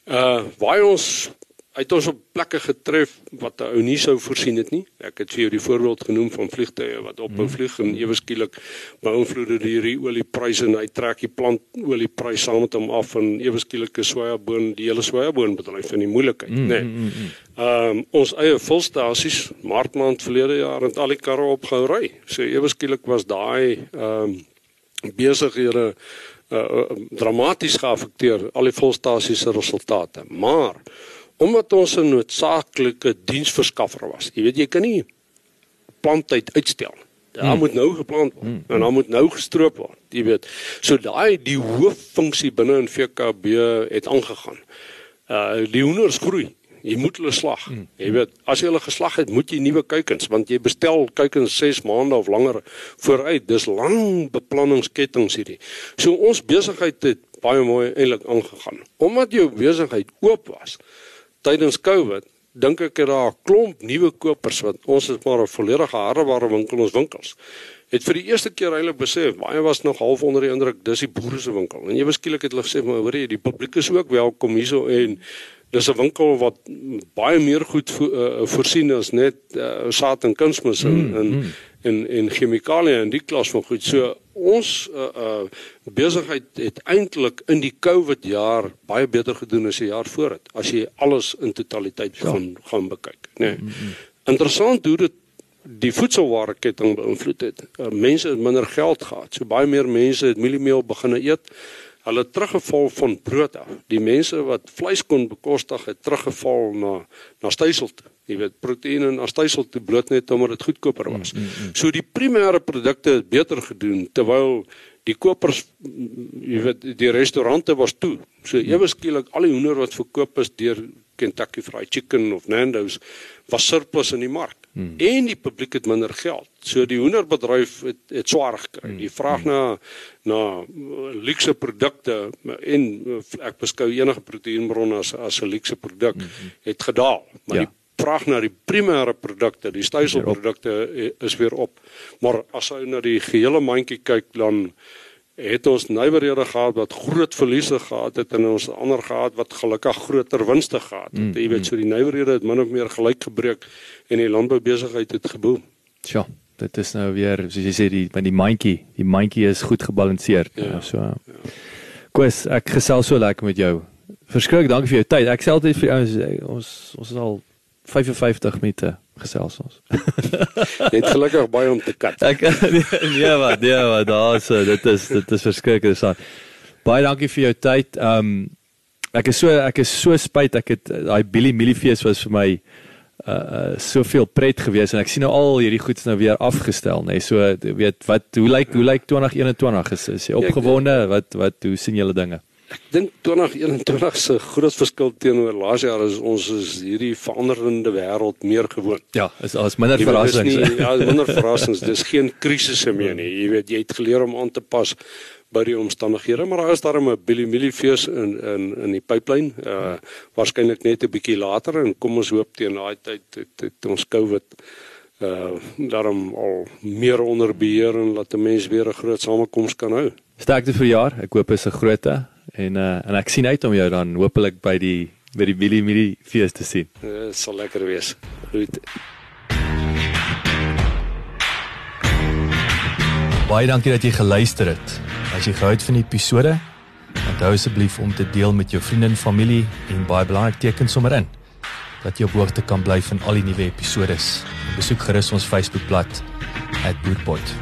Uh waar ons het ons op plekke getref wat 'n ou nie sou voorsien het nie. Ek het vir jou die voorbeeld genoem van vliegtye wat op 'n hmm. vlieg en ewe skielik beïnvloed die oliepryse en hy trek die plantoliepryse saam met hom af en ewe skielik is sojaboon die hele sojaboonbedryf in die moeilikheid, mm, nê. Nee. Mm, mm, ehm um, ons eie volstasies maartmaand verlede jaar het al die karre opgehou ry. So ewe skielik was daai ehm um, besighede uh, dramaties geaffekteer al die volstasies se resultate. Maar omdat ons 'n noodsaaklike diensverskaffer was. Jy weet jy kan nie planttyd uitstel. Daar hmm. moet nou geplant word hmm. en dan moet nou gestroop word. Jy weet. So daai die hooffunksie binne in VKB het aangegaan. Uh die hoenders groei. Jy moet hulle slag. Hmm. Jy weet, as jy hulle geslag het, moet jy nuwe kuikens want jy bestel kuikens 6 maande of langer vooruit. Dis lang beplanningskettings hierdie. So ons besigheid het baie mooi eintlik aangegaan. Omdat jou besigheid oop was, tydens Covid dink ek dat daar 'n klomp nuwe kopers wat ons is maar 'n volledige hardeware winkel ons winkels. Het vir die eerste keer eintlik besef baie was nog half onder die indruk dis die boere se winkel. En jy beskielik het hulle gesê maar hoor jy die publiek is ook welkom hierso en dis 'n winkel wat baie meer goed vo, uh, voorsien as net uh, saad en kunsmis en, mm, en mm en en chemikalieë en die klas van goed. So ons uh, uh besigheid het eintlik in die COVID jaar baie beter gedoen as die jaar voor dit as jy alles in totaliteit ja. gaan gaan bekyk, nê. Nee. Mm -hmm. Interessant hoe dit die voedselwareketting beïnvloed het. Uh, mense het minder geld gehad. So baie meer mense het mieliemeel begine eet. Hulle teruggeval van brood af. Die mense wat vleis kon bekostig het teruggeval na na stysel toe jy weet proteïene en astysel te bloot net omdat dit goedkoper was. Mm, mm, mm. So die primêre produkte het beter gedoen terwyl die kopers jy weet die restaurante was toe. So ewe skielik al die hoender wat verkoop is deur Kentucky Fried Chicken of Nando's was surplus in die mark. Hmm. En die publiek het minder geld. So die hoenderbedryf het het swaar gekry. Die vraag na na luukse produkte en ek beskou enige proteïenbron as as 'n luukse produk het gedaal. Maar ja. die vraag na die primêre produkte, die styselprodukte eh, is weer op. Maar as jy na die gehele mandjie kyk dan het ons nywerhede gehad wat groot verliese gehad het en ons ander gehad wat gelukkig groter winste gehad het. Mm, jy weet mm. so die nywerhede het min of meer gelyk gebreek en die landboubesigheid het geboom. Tja, dit is nou weer soos jy sê die met die mandjie, die mandjie is goed gebalanseerd. Ja, ja, so. Ja. Koos, ek gesels so lekker met jou. Verskriklik dankie vir jou tyd. Ek sê altyd vir ons ons ons is al 55 minute gesels ons. Net gelukkig baie om te kat. Ek nee maar, nee maar, daar's dit is dit is verskriklik so. Baie dankie vir jou tyd. Um ek is so ek is so spyt ek het daai Billy Millifees was vir my uh, uh soveel pret gewees en ek sien nou al hierdie goeds nou weer afgestel nê. Nee. So weet wat hoe lyk hoe lyk 2021 is is jy ja, opgewonde? Wat wat hoe sien julle dinge? Ek dink 2021 se groot verskil teenoor laas jaar is ons is hierdie veranderende wêreld meer gewoond. Ja, is as minder verrassings. Nie, ja, minder verrassings. Dis geen krisisse meer nie. Jy weet jy het geleer om aan te pas by die omstandighede, maar daar is daar 'n Billy Millie fees in in in die pipeline. Uh waarskynlik net 'n bietjie later en kom ons hoop teen daai tyd het, het ons COVID uh daarom al meer onder beheer en laat 'n mens weer 'n groot samekoms kan hou. Sterkte vir jaar. Ek hoop is 'n grootte En uh, en ek sien uit om jou dan hopelik by die by die Willie Millie fees te sien. Dit uh, sal lekker wees. Goed. Baie dankie dat jy geluister het. As jy gehou het van die episode, onthou asseblief om te deel met jou vriende en familie en baie belangrik teken sommer in dat jy op hoogte kan bly van al die nuwe episode. Besoek gerus ons Facebookblad @boerpot.